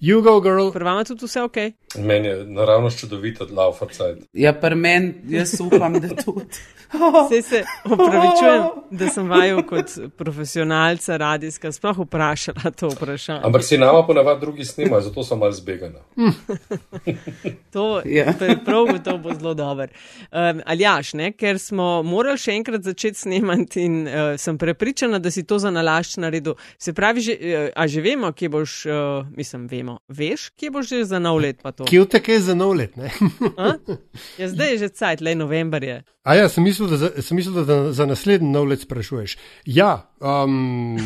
You go, girl. Pri vama tudi vse ok? Meni je naravno čudovito, da laufa cajt. Ja, pri meni, jaz upam, da tudi. Vse se upravičujem, da sem vaju kot profesionalca radijska sploh vprašala to vprašanje. Ampak si nama ponavadi drugi snimajo, zato sem mal zbegana. To Ja. to je prav gotovo bo zelo dober. Um, Aljaš, ne, ker smo morali še enkrat začeti snemati in uh, sem prepričana, da si to za nalašč naredil. Se pravi, že, uh, a že vemo, kje boš, uh, mislim, vemo, veš, kje boš že za nov let pa to. Kje vteke je za nov let? ne? Ja, zdaj je že cajt, le november je. A ja, sem mislil, da za, sem mislil, da za naslednji nov let sprašuješ. Ja, um,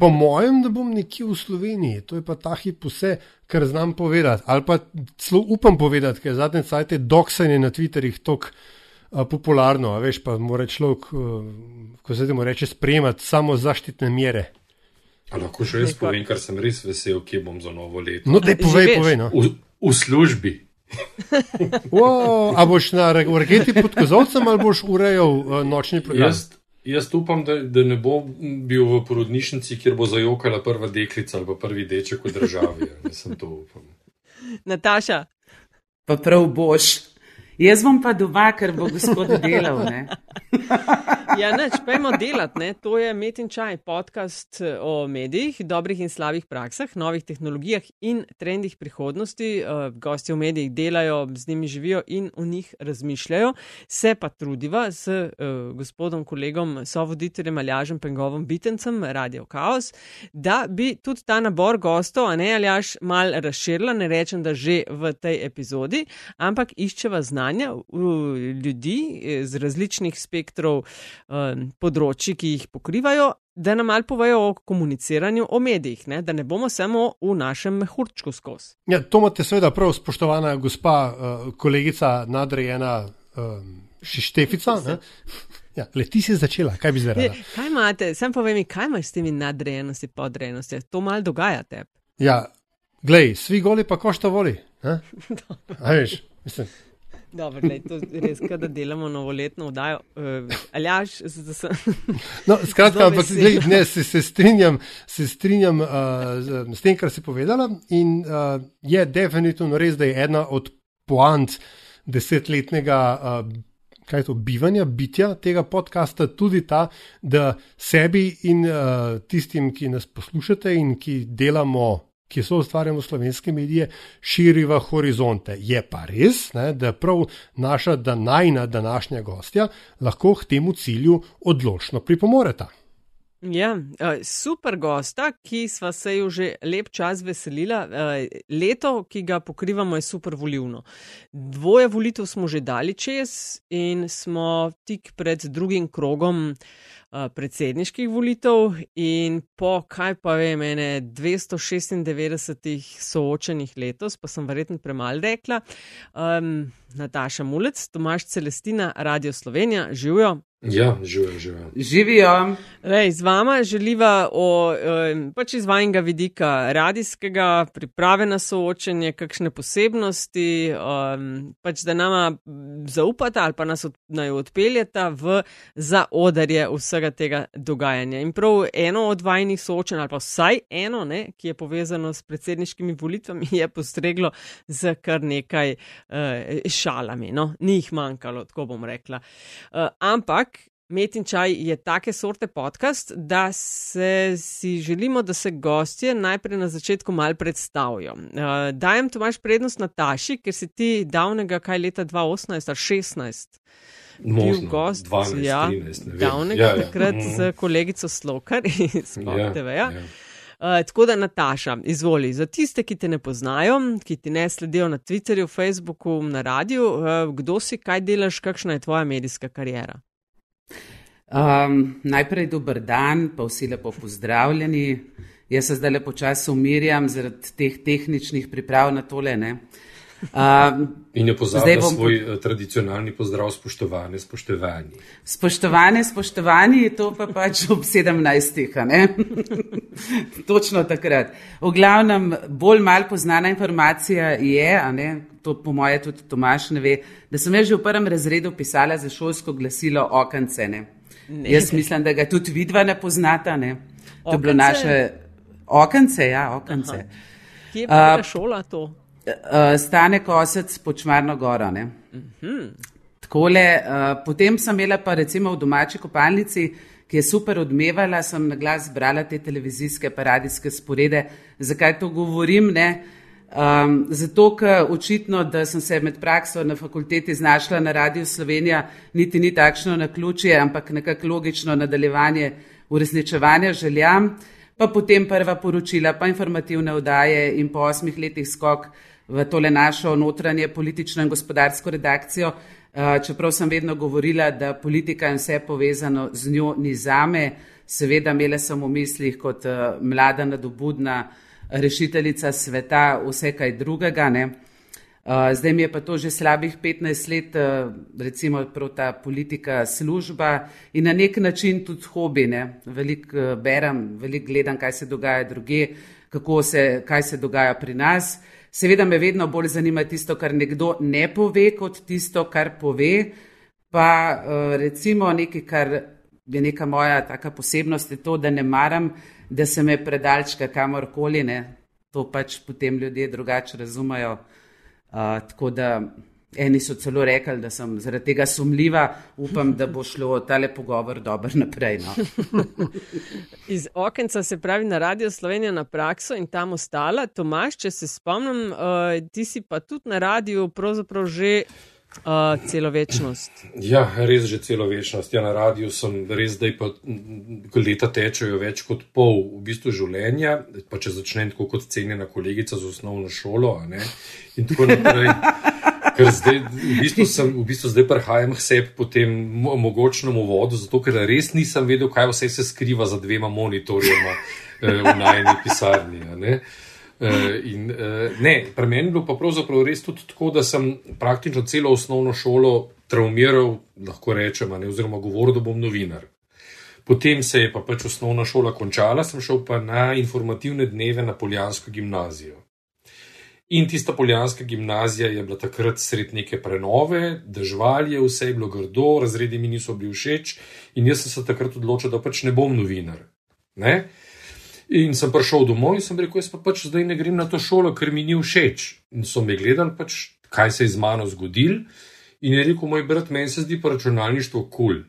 po mojem, da bom nekje v Sloveniji, to je pa ta hip vse, kar znam povedati. Ali pa celo upam povedati, ker zadnje cajte doksanje na Twitterjih tok. Popularno, a veš, pa mora človek, uh, ko se temu reče, sprejemati samo zaščitne mere. A lahko še jaz povem, ker sem res vesel, kje bom za novo leto. No, te povej, povej. No. V, v službi. Wow, a boš na raketi pod kozovcem ali boš urejal uh, nočni program? Jaz, jaz upam, da, da ne bo bil v porodnišnici, kjer bo zajokala prva deklica ali pa prvi deček v državi. Jaz sem to upam. Nataša, Pa prav boš. Jaz bom pa doma, ker bo gospod delal. Ja, neč, pojmo delati, ne. To je Met in Čaj, podcast eh, o medijih, dobrih in slabih praksah, novih tehnologijah in trendih prihodnosti. Uh, Gosti v medijih delajo, z njimi živijo in o njih razmišljajo. Se pa trudiva s uh, gospodom, kolegom, sovoditeljem Aljažem Pengovom Bitencem, Radio Chaos, da bi tudi ta nabor gostov, a ne Aljaš, mal razširila, ne rečem, da že v tej epizodi, ampak iščeva znanja ljudi eh, z različnih spektrov um, področji, ki jih pokrivajo, da nam malo povejo o komuniciranju, o medijih, ne? da ne bomo samo v našem mehurčku skozi. Ja, to imate seveda prav, spoštovana gospa, uh, kolegica, nadrejena um, Štefica. ne? Ja, le ti si začela, kaj bi zdaj rada? Kaj imate, sem povem, mi, kaj imaš s temi nadrejenosti, podrejenosti? To malo dogaja te. Ja, glej, svi goli pa košta voli. veš, mislim. Dobro, lej, to je res, da delamo novoletno vdajo. Uh, Aljaš, zdaj sem. No, skratka, ampak vesela. glej, ne, se, se strinjam, se strinjam uh, z, s tem, kar si povedala. In uh, je definitivno res, da je ena od poant desetletnega. Uh, Kaj je to bivanje, bitja tega podcasta, tudi ta, da sebi in uh, tistim, ki nas poslušate in ki delamo, ki so ustvarjamo slovenske medije, širiva horizonte. Je pa res, ne, da prav naša danajna današnja gostja lahko k temu cilju odločno pripomoreta. Ja, eh, super gosta, ki sva se ju že lep čas veselila. Eh, Leto, ki ga pokrivamo, je super volivno. Dvoje volitev smo že dali čez in smo tik pred drugim krogom eh, predsedniških volitev in po, kaj pa vem, ene 296 soočenih letos, pa sem verjetno premalo rekla. Um, Nataša Mulec, Tomaš Celestina, Radio Slovenija, živijo. Ja, živijo, živijo. Živijo. Lej, z vama želiva o, pač iz vajnega vidika radijskega, priprave na soočenje, kakšne posebnosti, pač da nama zaupata ali pa nas od, naj odpeljeta v zaodarje vsega tega dogajanja. In prav eno od vajnih soočenj, ali pa vsaj eno, ne, ki je povezano s predsedniškimi volitvami, je postreglo z kar nekaj uh, šalami. No? Ni jih manjkalo, tako bom rekla. Uh, ampak Met in čaj je take sorte podcast, da se si želimo, da se gostje najprej na začetku mal predstavijo. Uh, dajem tu imaš prednost Nataši, ker si ti davnega kaj leta 2018 ali 16 bil Možno, gost, 12, ja, 13, ne vem. davnega Ja, ja. takrat Mhm. z kolegico Slokar iz Pop Ja, TV-ja. ja. Uh, tako da, Nataša, izvoli. Za tiste, ki te ne poznajo, ki ti ne sledijo na Twitterju, Facebooku, na radiju, uh, kdo si, kaj delaš, kakšna je tvoja medijska karijera? Um, najprej dober dan, pa vsi lepo pozdravljeni. Jaz se zdaj lepo čas umirjam zaradi teh tehničnih priprav na tole. ne. Um, In ne pozabi bom- svoj eh, tradicionalni pozdrav, spoštovane, spoštovani. spoštovane, spoštovani, to pa pač ob 17. a ne? Točno takrat. V glavnem, bolj mal poznana informacija je, ne, to po moje tudi Tomaš ne ve, da sem jaz že v prvem razredu pisala za šolsko glasilo okance. Ne? Ne. Jaz mislim, da ga tudi vidva ne poznata. Ne? To je bilo Okence? naše okence, ja, okence. Kje je bila šola to? Uh, stane kosec počmarno goro. Uh -huh. Takole, uh, potem sem imela pa recimo v domači kopalnici, ki je super odmevala, sem na glas brala te televizijske paradijske sporede. Zakaj to govorim? Ne? Um, zato, ker očitno, da sem se med prakso na fakulteti znašla na Radiu Slovenija, niti ni takšno na ključje, ampak nekako logično nadaljevanje uresničevanja željam, pa potem prva poročila, pa informativne vdaje in po osmih letih skok v tole našo notranje politično in gospodarsko redakcijo, uh, čeprav sem vedno govorila, da politika in vse povezano z njo ni zame, seveda imela sem v mislih kot uh, mlada nadobudna rešiteljica sveta, vse kaj drugega. Ne. Zdaj mi je pa to že slabih 15 let, recimo, prav ta politika služba in na nek način tudi hobi. Veliko berem, veliko gledam, kaj se dogaja druge, kako se, kaj se dogaja pri nas. Seveda me vedno bolj zanima tisto, kar nekdo ne pove, kot tisto, kar pove. Pa recimo nekaj, kar je neka moja taka posebnost, je to, da ne maram da se me predalčka kamorkoli, ne. to pač potem ljudje drugače razumejo. Uh, tako da eni so celo rekli, da sem zaradi tega sumljiva, upam, da bo šlo tale pogovor dobro naprej. No. Iz okenca se pravi na Radio Slovenija na prakso in tam ostala. Tomaš, če se spomnim, uh, ti si pa tudi na radiju pravzaprav že Uh, celo večnost. Ja, res že celo večnost. Ja, na radiju sem res zdaj, pa leta tečejo več kot pol v bistvu življenja. Pa če začnem tako kot cenjena kolegica z osnovno šolo. In tako naprej. Ker zdaj, v bistvu, sem, v bistvu zdaj prehajam k sebi po tem mogočnem uvodu, zato ker res nisem vedel, kaj vse se skriva za dvema monitorjema eh, v najni pisarni. Uh, in, uh, ne, pri meni je bilo pa pravzaprav res tudi tako, da sem praktično celo osnovno šolo traumiral, lahko rečem, ne, oziroma govoril, da bom novinar. Potem se je pa pač osnovna šola končala, sem šel pa na informativne dneve na Poljansko gimnazijo. In tista Poljanska gimnazija je bila takrat sred neke prenove, držalje, vse je bilo grdo, razredi mi niso bili všeč, in jaz sem se takrat odločil, da pač ne bom novinar. Ne? In sem prišel domov in sem rekel, jaz pa pač zdaj ne grem na to šolo, ker mi ni všeč. In so me gledali, pač, kaj se je z mano zgodil. In je rekel, moj brat, meni se zdi pa računalništvo kul. Cool.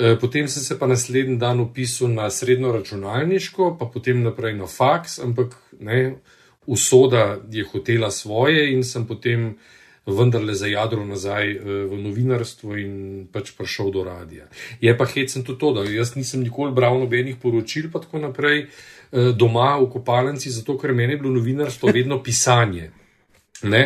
E, potem sem se pa naslednji dan upisal na srednjo računalniško, pa potem naprej na faks, ampak ne, usoda je hotela svoje in sem potem vendarle zajadro nazaj eh, v novinarstvo in pač prišel do radia. Je pa hecen tudi to, da jaz nisem nikoli bral nobenih poročil, pa tako naprej eh, doma v kopalnici, zato ker meni je bilo novinarstvo vedno pisanje. Ne,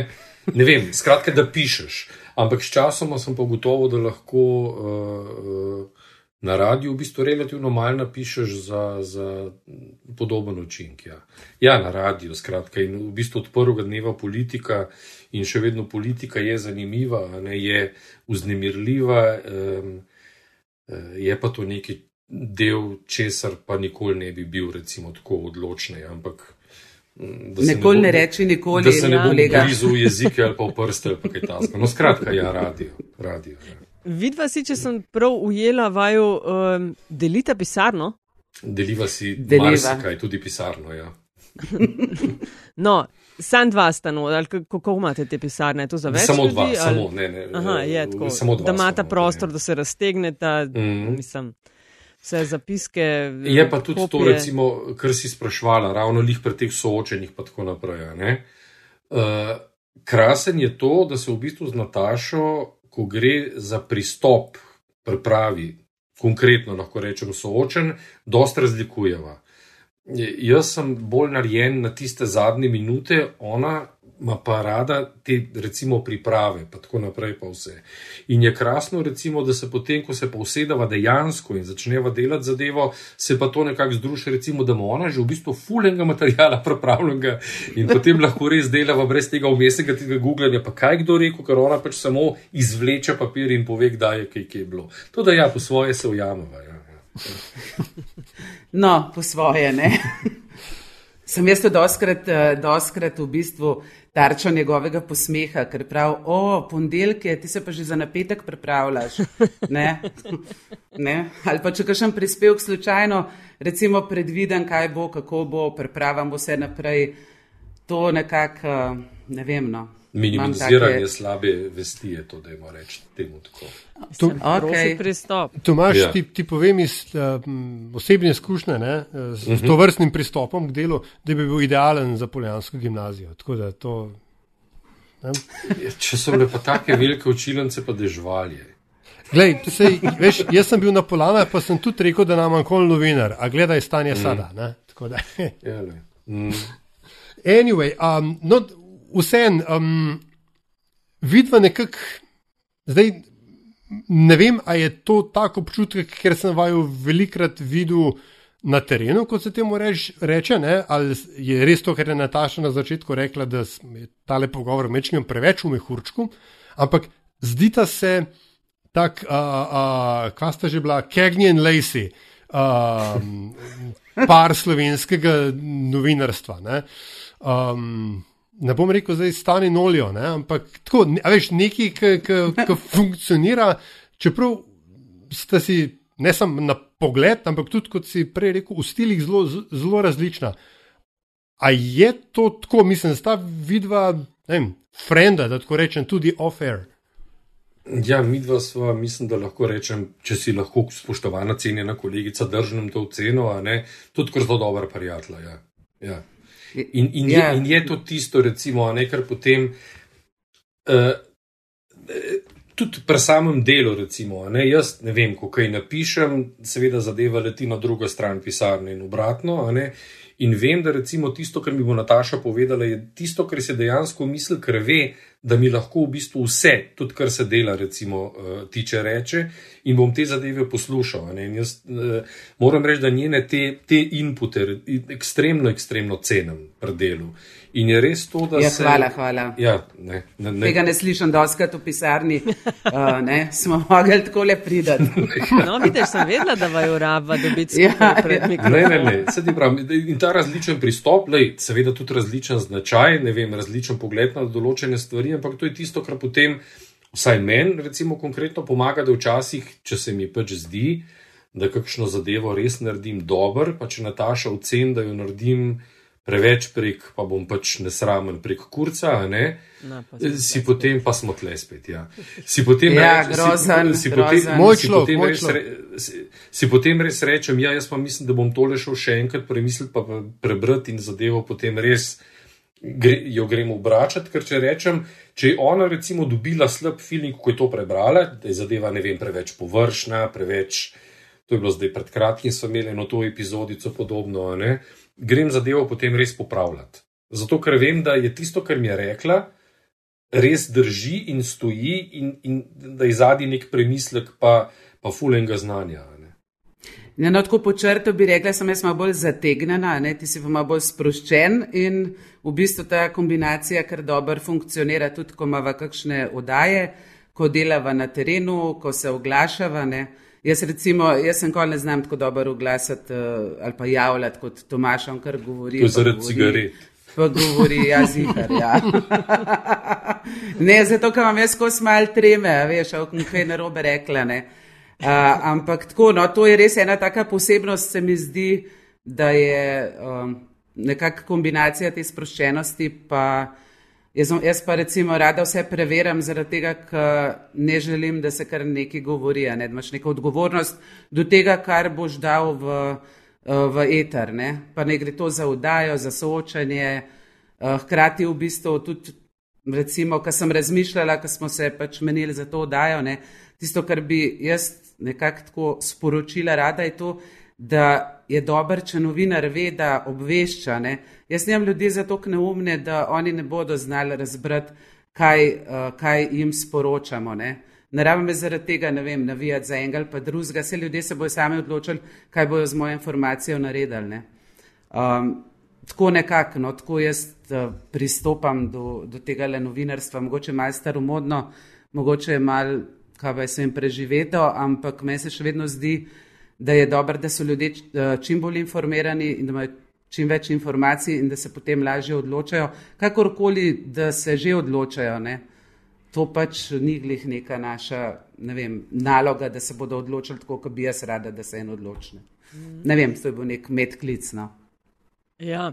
ne vem, skratka, da pišeš. Ampak s časom sem pa gotovo, da lahko uh, na radiju v bistvu relativno malo napišeš za, za podoben učinek. Ja. ja, na radiju, skratka, in v bistvu od prvega dneva politika in še vedno politika je zanimiva, ne, je vznemirljiva, um, je pa to neki del, česar pa nikoli ne bi bil, recimo, tako odločen. Ampak. Nikoli ne, ne reči, nikoli ne reči. Da se ne bo blizu jezika ali pa v prste ali kaj takega. No, skratka, ja, radio. radio ja. Vidva si, če sem prav ujela vaju, um, delite pisarno? Deliva si, deliva. kaj tudi pisarno, ja. no, Sam dva sta no, ali kako imate te pisarne? To za več? Samo ljudi, dva, ali? samo ne. ne Aha, je tako. Samo dva. Da imata prostor, da se raztegneta, mm -hmm. mislim, vse zapiske. Je pa tudi kopije. to, recimo, kar si sprašvala, ravno lih pri teh soočenjih, pa tako naprej. Uh, krasen je to, da se v bistvu z Natašo, ko gre za pristop, pripravi, konkretno lahko rečem, soočen, dosta razlikujeva. Jaz sem bolj narejen na tiste zadnje minute, ona ima pa rada te, recimo, priprave, pa tako naprej, pa vse. In je krasno, recimo, da se potem, ko se pa usedava dejansko in začneva delati zadevo, se pa to nekako združi, recimo, da ima ona že v bistvu fulenga materijala pripravljenega in potem lahko res delava brez tega umestnega tega googlanja, pa kaj kdo rekel, ker ona pač samo izvleče papir in pove, kdaj je kaj, kaj je bilo. To, da ja, po svoje se ujameva. Ja. No, po svoje, ne. Sem jaz doskrat, eh, doskrat v bistvu tarča njegovega posmeha, ker prav, o, ponedeljke, ti se pa že za napetek pripravljaš. Ne? Ne? Ali pa če kažem prispevek slučajno, recimo predviden, kaj bo, kako bo, pripravljam vse naprej. to nekako, ne vem. No. Minimiziranje take... slabe vesti je to, da ima reči temu tako. Je okay. pristop. Tomaš, ja. ti, ti povem iz uh, osebne izkušnje ne, z, uh -huh. z mhm. to vrstnim pristopom k delu, da bi bil idealen za poljansko gimnazijo. To, ja, Če so bile pa take velike učilnice, pa dežvalje. Glej, sej, veš, jaz sem bil na polana, pa sem tudi rekel, da nam manjkol novinar, a gledaj stanje mm. sada. Ja, mm. Anyway, um, no, vseen, um, vidva nekako, zdaj ne vem, a je to tako občutek, ker sem vaju velikrat videl na terenu, kot se temu reč, reče, ne? ali je res to, kar je Nataša na začetku rekla, da je tale pogovor mečkim preveč v mehurčku, ampak zdita se tak, kva sta že bila, Kegnji in Lacey. Um, par slovenskega novinarstva. Ne? Um, ne bom rekel, da je stani nolijo, ne? ampak tako, ne, veš, nekaj, ki funkcionira, čeprav ste si ne samo na pogled, ampak tudi, kot si prej rekel, v stilih zelo, zelo različna. A je to tako, mislim, da sta vidva, ne vem, frenda, da tako rečem, tudi off-air. Ja, mi dva sva, mislim, da lahko rečem, če si lahko spoštovana, cenjena kolegica, držim to ceno, a ne, tudi kot zelo dobra prijatelja. Ja. Ja. In, in, ja. je, in je to tisto, recimo, ne, kar potem. Uh, Tudi pri samem delu, recimo, ne, jaz ne vem, ko kaj napišem, seveda zadeva leti na drugo stran pisarne in obratno. Ne, in vem, da recimo tisto, kar mi bo Nataša povedala, je tisto, kar se dejansko misli, ker ve, da mi lahko v bistvu vse, tudi kar se dela, recimo, uh, tiče reče, in bom te zadeve poslušal. Jaz, uh, moram reči, da njene te, te inpute ekstremno, ekstremno cenim pri delu. In je res to, da ja, se. Hvala, hvala. Ja, ne, ne, ne. Tega ne slišim, da oskrat v pisarni uh, ne, smo mogli tako le pridati. no, vidiš, sem vedela, da vaju raba dobiti ja, pred ja. mikrofonom. Ne, ne, ne, prav, in ta različen pristop, lej, seveda tudi različen značaj, ne vem, različen pogled na določene stvari, ampak to je tisto, kar potem, vsaj meni, recimo, konkretno pomaga, da včasih, če se mi pač zdi, da kakšno zadevo res naredim dobro, pa če Nataša ocen, da jo naredim preveč prek, pa bom pač nesramen prek kurca, ne? Na, pa si potem pa smo tle spet. Ja. Si potem ja, reč, grozen, si, si potem, moj človek, si, moj re, si, si potem res rečem, ja, jaz pa mislim, da bom tole šel še enkrat premisliti, pa prebrati in zadevo potem res. Gre, jo gremo obračati, ker če rečem, če je ona recimo dobila slab film, ko je to prebrala, da je zadeva ne vem, preveč površna, preveč, to je bilo zdaj pred kratkim, smo imeli eno to epizodico podobno, ne, uh, grem zadevo potem res popravljati. Zato, ker vem, da je tisto, kar mi je rekla, res drži in stoji, in, in da je zadnji nek premislek, pa, pa fulenga znanja. Ja, no, tako po črtu bi rekla, sem jaz malo bolj zategnjena, ne? ti si pa malo bolj sproščen in v bistvu ta kombinacija kar dobro funkcionira tudi, ko imamo kakšne odaje, ko delava na terenu, ko se oglašava. Ne? Jaz, recimo, jaz sem kol ne znam tako dobro oglasiti uh, ali pa javljati kot Tomaš, on kar govori. To je zaradi cigaret. Pa govori jazikar, ja. ne, zato, ker imam jaz kos mal treme, veš, o kaj narobe rekla, ne. Uh, ampak tako, no, to je res ena taka posebnost, se mi zdi, da je um, nekakšna kombinacija te sproščenosti pa Jaz, jaz pa recimo rada vse preverjam, zaradi tega, ker ne želim, da se kar nekaj govori, ne? da imaš neko odgovornost do tega, kar boš dal v, v eter. Ne? Pa ne gre to za udajo, za soočanje. Eh, hkrati v bistvu tudi, recimo, kar sem razmišljala, ko smo se pač menili za to udajo, ne? tisto, kar bi jaz nekako tako sporočila rada, je to, da je dober, če novinar ve, da obvešča. Ne? Jaz nimam ljudi za to neumne, da oni ne bodo znali razbrati, kaj, uh, kaj jim sporočamo. Ne, ne rabim me zaradi tega, ne vem, navijati za enega ali pa drugega, vse ljudje se bojo sami odločili, kaj bojo z mojo informacijo naredili. Um, tako nekako, no, tako jaz uh, pristopam do, do tega le novinarstva, mogoče malo staromodno, mogoče malo, kaj pa sem preživel, ampak meni se še vedno zdi, da je dobro, da so ljudje uh, čim bolj informirani in da imajo čim več informacij in da se potem lažje odločajo, kakorkoli, da se že odločajo. Ne? To pač ni glih neka naša ne vem, naloga, da se bodo odločili tako, kot bi jaz rada, da se en odločne. Ne vem, to je bil nek medklic. No? Ja,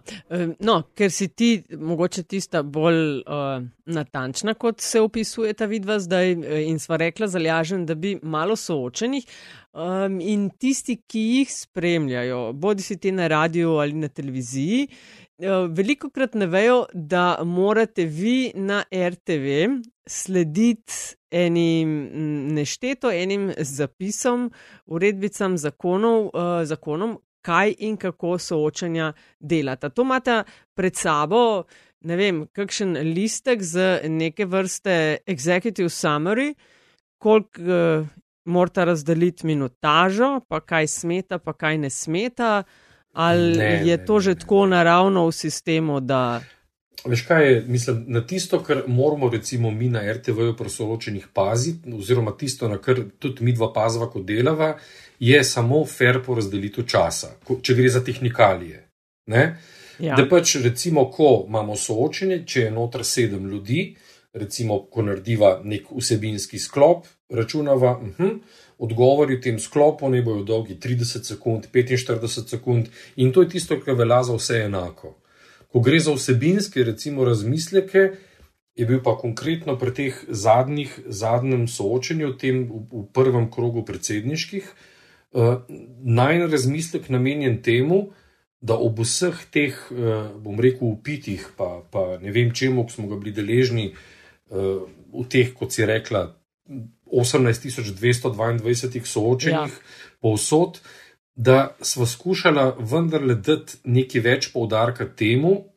no, ker si ti mogoče tista bolj uh, natančna, kot se opisuje ta vidva zdaj e, in sva rekla zalažen, da bi malo soočenih um, in tisti, ki jih spremljajo, bodi si ti na radiju ali na televiziji, uh, veliko krat ne vejo, da morate vi na RTV slediti enim nešteto, enim zapisom, uredbicam zakonov, uh, zakonom, kaj in kako soočanja delata. To imate pred sabo, ne vem, kakšen listek z neke vrste executive summary, koliko uh, morate razdeliti minutažo, pa kaj smeta, pa kaj ne smeta, ali ne, je to ne, že ne, tako ne. naravno v sistemu, da. Veš kaj mislim, na tisto, kar moramo recimo mi na RTV-ju pri soočenih paziti, oziroma tisto, na kar tudi mi dva pazva, ko delava, je samo fair porazdelitev časa, če gre za tehnikalije. Ja. Da pač, recimo, ko imamo soočenje, če je noter sedem ljudi, recimo, ko narediva nek vsebinski sklop, računava, uh mhm, -huh, odgovori v tem sklopu ne bojo dolgi 30 sekund, 45 sekund, in to je tisto, kar velja za vse enako. Ko gre za vsebinske, recimo, razmisleke, je bil pa konkretno pri teh zadnjih, zadnjem soočenju, tem v, v prvem krogu predsedniških, uh, naj razmislek namenjen temu, da ob vseh teh, uh, bom rekel, upitih, pa, pa ne vem čemu, smo ga bili deležni uh, v teh, kot si rekla, 18.222 soočenjih ja. povsod, da smo skušali vendarle dati nekaj več poudarka temu,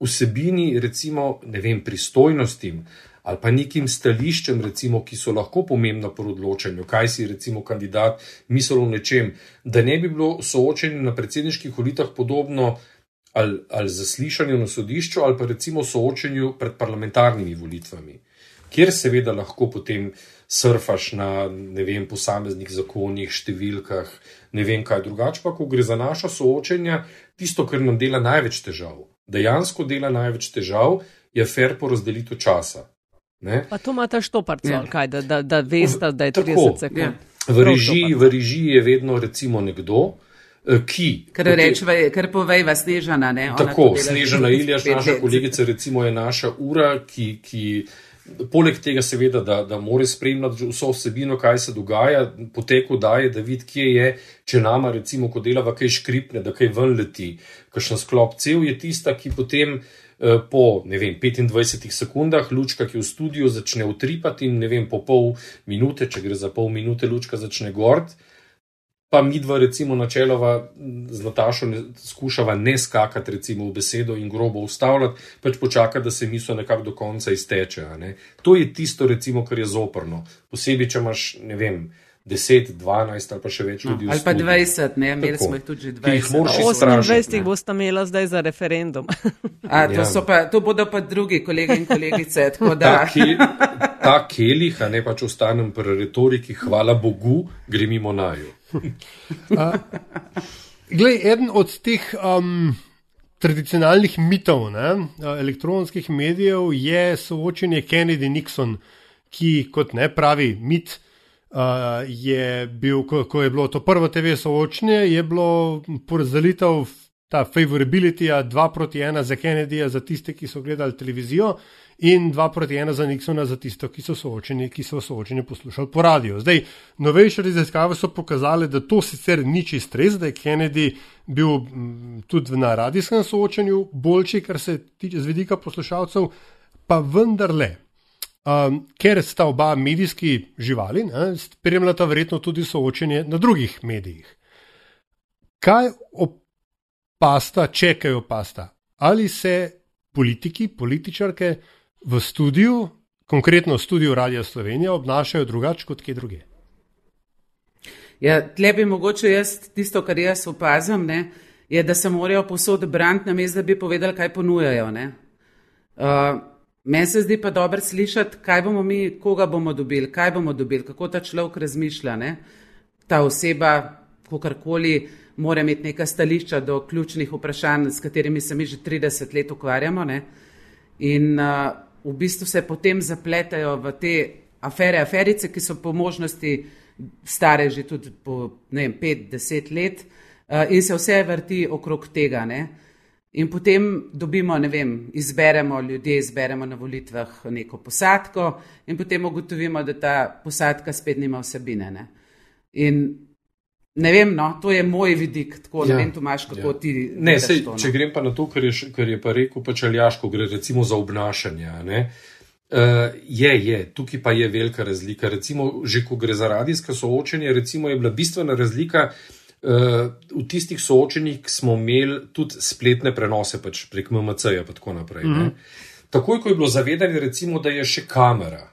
vsebini, recimo, ne vem, pristojnostim, ali pa nekim stališčem, recimo, ki so lahko pomembna pri odločanju, kaj si recimo kandidat mislil o nečem, da ne bi bilo soočenje na predsedniških volitvah podobno ali, ali zaslišanju na sodišču, ali pa recimo soočenju pred parlamentarnimi volitvami, kjer seveda lahko potem surfaš na ne vem, posameznih zakonih, številkah, ne vem kaj drugače, pa ko gre za naša soočenja, tisto, kar nam dela največ težav. Dejansko dela največ težav je fair porazdelitev časa. Ne? Pa to imate štoparco, ja. kaj, da, da, da veste, da je 30 Tako, sekund. Ja. V, režiji, v režiji je vedno recimo nekdo, eh, ki. Ker rečeva, ker povejva Snežana. Ne? Tako, Snežana Iljaš, naša kolegica, recimo je naša ura, ki. ki Poleg tega, seveda, da, da mora spremljati vso vsebino, kaj se dogaja, poteku daje, da vidi, kje je, če nama, recimo, ko delava kaj škripne, da kaj ven leti, kakšen sklop cel je tista, ki potem Eh, po vem, 25 sekundah lučka, ki v studiu začne utripati, in vem, po pol minute, če gre za pol minute, lučka začne gord. Pa mi dva, recimo, načeloma z Natašo ne, skušava ne skakati recimo, v besedo in grobo ustavljati, pač počakati, da se misel nekako do konca izteče. To je tisto, recimo, kar je zoprno. Posebej, če imaš, ne vem, 10, 12 ali pa še več no, ljudi. No, ali pa 20, ne, imeli smo jih tudi 20. 28 jih boste imeli zdaj za referendum. A, to, ja. pa, to bodo pa drugi kolegi in kolegice. Ta, ke, ta kelih, a ne pač ostanem pri retoriki, hvala Bogu, gre mimo naju. Glej, eden od teh um, tradicionalnih mitov ne, elektronskih medijev je soočenje Kennedy-Nixon, ki kot ne pravi mit uh, je bil, ko, ko je bilo to prvo TV soočenje, je bilo porazdelitev ta favorability, dva proti ena za Kennedyja, za tiste, ki so gledali televizijo. In dva proti ena za Nixona, za tisto, ki so soočeni, ki so soočeni poslušali po radiju. Zdaj, novejše raziskave so pokazale, da to sicer ni čist res, da je Kennedy bil m, tudi na radijskem soočenju boljši, kar se tiče z vidika poslušalcev, pa vendarle um, ker sta oba medijski živali, spremljata verjetno tudi soočenje na drugih medijih. Kaj opasta, čekajo opasta? Ali se politiki, političarke v studiu, konkretno v studiu Radia Slovenija, obnašajo drugače kot kje druge? Ja, tle bi mogoče jaz tisto, kar jaz opazim, ne, je, da se morajo posod braniti, namesto da bi povedali, kaj ponujajo. Uh, Meni se zdi pa dobro slišati, kaj bomo mi, koga bomo dobili, kaj bomo dobili, kako ta človek razmišlja. Ne? Ta oseba, kakorkoli, mora imeti neka stališča do ključnih vprašanj, s katerimi se mi že 30 let ukvarjamo. Ne? In uh, v bistvu se potem zapletajo v te afere, aferice, ki so po možnosti stare že tudi po 5-10 let. uh, in se vse vrti okrog tega. Ne? In potem dobimo, ne vem, izberemo ljudi, izberemo na volitvah neko posadko, in potem ugotovimo, da ta posadka spet nima vsebine. Ne? In ne vem, no, to je moj vidik, tako ja. ne vem, Tomaš, kako ja. ti. Ne, sej, to, no? če grem pa na to, kar je, kar je pa rekel, pa čeljaško, gre recimo za obnašanje. Uh, je, je, tukaj pa je velika razlika. Recimo, že ko gre za radijska soočenja, recimo, je bila bistvena razlika uh, v tistih soočenjih, smo imeli tudi spletne prenose pač prek MMC-ja in tako naprej. Mm -hmm. Takoj, ko je bilo zavedanje, recimo, da je še kamera,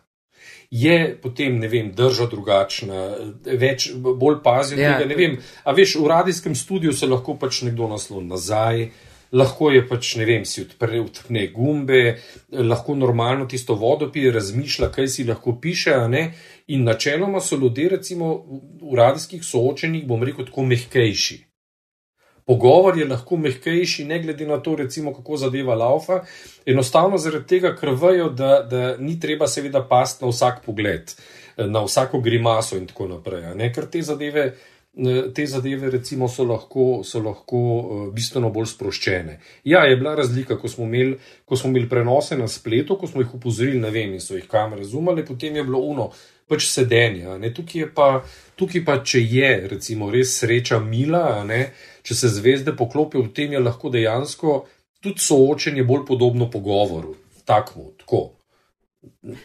je potem, ne vem, drža drugačna, več, bolj pazijo ja, tega. Ne vem, a veš, v radijskem studiu se lahko pač nekdo nasloni nazaj lahko je pač, ne vem, si odpre, odpne gumbe, lahko normalno tisto vodo pije, razmišlja, kaj si lahko piše. In načeloma so ljudje, recimo v radijskih soočenjih, bom rekel, tako mehkejši. Pogovor je lahko mehkejši, ne glede na to, recimo, kako zadeva laufa. Enostavno zaradi tega, ker vejo, da, da ni treba, seveda, pasti na vsak pogled, na vsako grimaso in tako naprej. Ker te zadeve te zadeve recimo, so lahko, so lahko uh, bistveno bolj sproščene. Ja, je bila razlika, ko smo, imeli, ko smo imeli prenose na spletu, ko smo jih upozorili, ne vem, in so jih kamere razumeli, potem je bilo uno, pač sedenje. Tukaj, pa, tukaj pa, če je recimo res sreča mila, ne, če se zvezde poklopijo, v tem je lahko dejansko tudi soočenje bolj podobno pogovoru. Takmo, tako.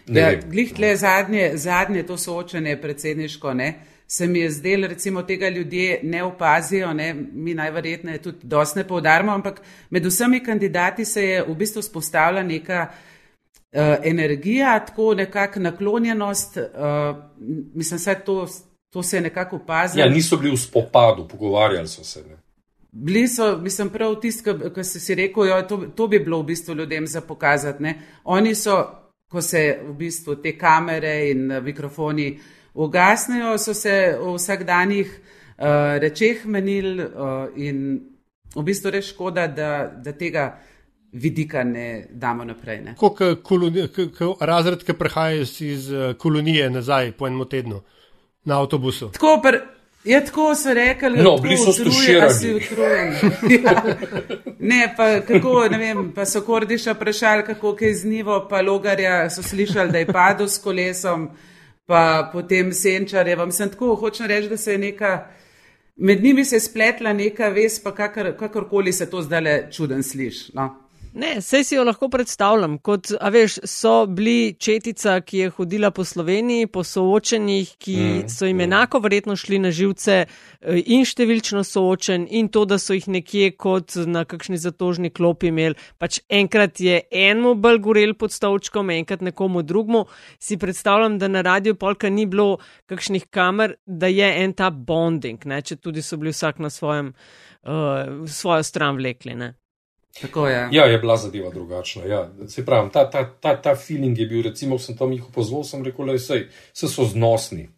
Ja, glih tle zadnje, zadnje to soočenje predsedniško, ne? Se mi je zdelo, recimo, tega ljudje ne opazijo, ne? mi najverjetneje tudi dosti ne povdarjamo, ampak med vsemi kandidati se je v bistvu spostavila neka uh, energija, tako nekakšna naklonjenost. Uh, mislim, da to, to se je nekako opazilo. Ja, niso bili v spopadu, pogovarjali so se. Ne? Bili so, mislim, prav tisti, ki si, si rekel, jo, to, to bi bilo v bistvu ljudem za pokazati. Ne? Oni so, ko se v bistvu te kamere in mikrofoni uh, ugasnejo, so se v vsakdanjih uh, rečeh menili uh, in v bistvu res škoda, da, da tega vidika ne damo naprej. Kot razred, ki prehaja iz uh, kolonije nazaj po enem tednu na avtobusu. Tako, pr, je tako so rekli, no, bili so struširani. ja. Ne, pa kako, ne vem, pa so kordiša vprašali, kako je z nivo, pa logarja so slišali, da je padel s kolesom pa potem senčarje. Vam sem tako hočem reči, da se je neka, med njimi se je spletla neka ves, pa kakor, kakorkoli se to zdaj le čuden sliši. No? Ne, vse si jo lahko predstavljam. Kot, a veš, so bili četica, ki je hodila po Sloveniji, po soočenjih, ki mm, so jim enako verjetno šli na živce eh, in številčno soočen in to, da so jih nekje kot na kakšni zatožni klopi imeli. Pač enkrat je enemu bolj gorel pod stavčkom, enkrat nekomu drugmu. Si predstavljam, da na radiju polka ni bilo kakšnih kamer, da je en ta bonding, ne? če tudi so bili vsak na svojem, uh, svojo stran vlekli. Ne? Tako je. Ja, je bila zadeva drugačna. Ja. Se pravi, ta, ta, ta, ta feeling je bil, recimo, sem tam jih opozoril, sem rekel, da so znosni.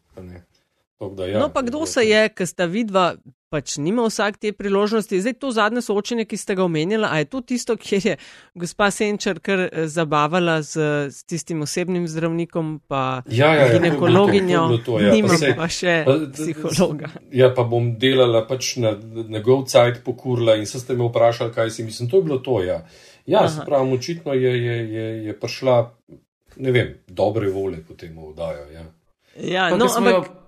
Da, ja, no, pa kdo se je, ker sta vidva pač nima vsak te priložnosti. Zdaj to zadnje soočenje, ki ste ga omenjali, a je to tisto, kjer je gospa Senčar kar eh, zabavala z, z tistim osebnim zdravnikom, pa ja, ja, ja ginekologinjo, ja, nima pa, pa še pa, psihologa. Ja, pa bom delala pač na njegov cajt pokurla in ste me vprašali, kaj si mislim. To je bilo to, ja. Ja, se pravi, očitno je, je, je, je prišla, ne vem, dobre volje potem v oddajo. Ja, ja no, ampak.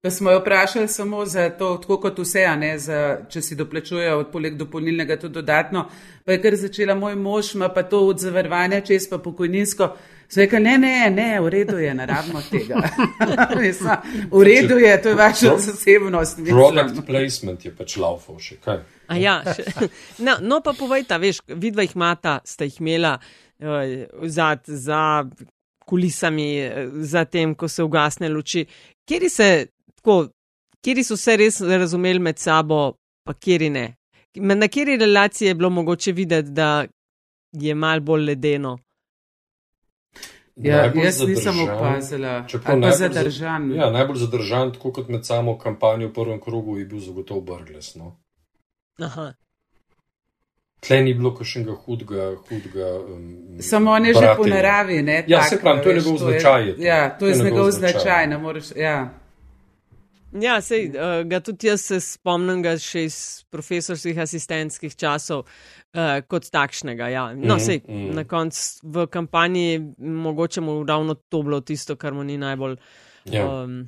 Pa smo jo vprašali samo za to, tako kot vse, ne, za, če si doplačujejo od poleg dopolnilnega tudi dodatno. Pa je kar začela moj mož, ima pa to od zavarovanja, čez pa pokojninsko. Sve rekel, ne, ne, ne, v redu je, naravno tega. v redu je, to je vaša zasebnost. Product placement je pač laufo še kaj. Ja, še, no, no, pa povejta, veš, vidva jih mata, sta jih imela uh, zad, za kulisami, eh, za tem, ko se ugasne luči. Kjer se tako, kjer so se res razumeli med sabo, pa kjer ne. Na kjeri relaciji je bilo mogoče videti, da je mal bolj ledeno. Ja, jaz zadržan, nisem opazila, kako je zadržan. Ja, najbolj zadržan, tako kot med samo kampanjo v prvem krogu, je bil zagotovo Brgles. No. Tle ni bilo kakšnega hudega. hudega um, Samo on je že po naravi. Ne, ja, tak, se pravi, to je njegov značaj. Ja, to je, je njegov značaj. značaj ja. Ja, sej, uh, ga tudi jaz se spomnim ga še iz profesorskih asistentskih časov uh, kot takšnega. Ja. No, mm, sej, mm. na koncu v kampanji mogoče mu ravno to bilo tisto, kar mu ni najbolj ja. um,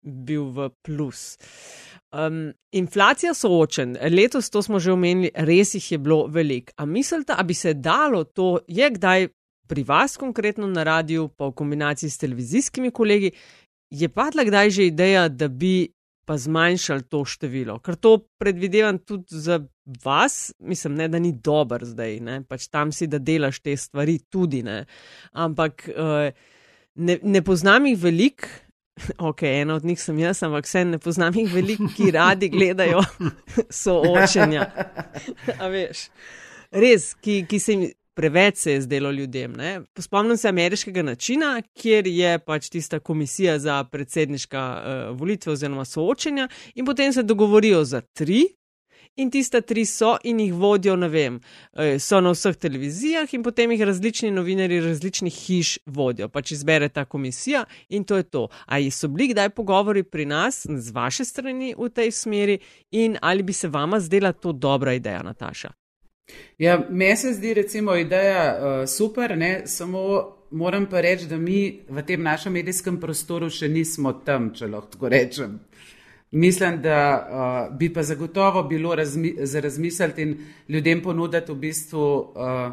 bil v plus. Um, inflacija soočen, letos to smo že omenili, res jih je bilo veliko. A mislite, da bi se dalo to, je kdaj pri vas konkretno na radiju, pa v kombinaciji s televizijskimi kolegi, je padla kdaj že ideja, da bi pa zmanjšali to število? Ker to predvidevam tudi za vas, mislim, ne, da ni dober zdaj, ne? pač tam si, da delaš te stvari tudi, ne? ampak uh, ne, ne poznam jih veliko. Ok, ena od njih sem jaz, ampak vse ne poznam jih veliko, ki radi gledajo soočenja. A veš, res, ki, ki se jim preveč se je zdelo ljudem. Spomnim se ameriškega načina, kjer je pač tista komisija za predsedniška uh, volitve oziroma soočenja in potem se dogovorijo za tri. In tiste tri so in jih vodijo, ne vem, eh, so na vseh televizijah, in potem jih različni novinari različnih hiš vodijo. Pač izbere ta komisija in to je to. Ali so bili kdaj pogovori pri nas, z vaše strani, v tej smeri, in ali bi se vama zdela to dobra ideja, Nataša? Ja, meni se zdi recimo ideja uh, super, ne? samo moram pa reči, da mi v tem našem medijskem prostoru še nismo tam, če lahko tako rečem. Mislim, da uh, bi pa zagotovo bilo razmi za razmisliti in ljudem ponuditi v bistvu uh,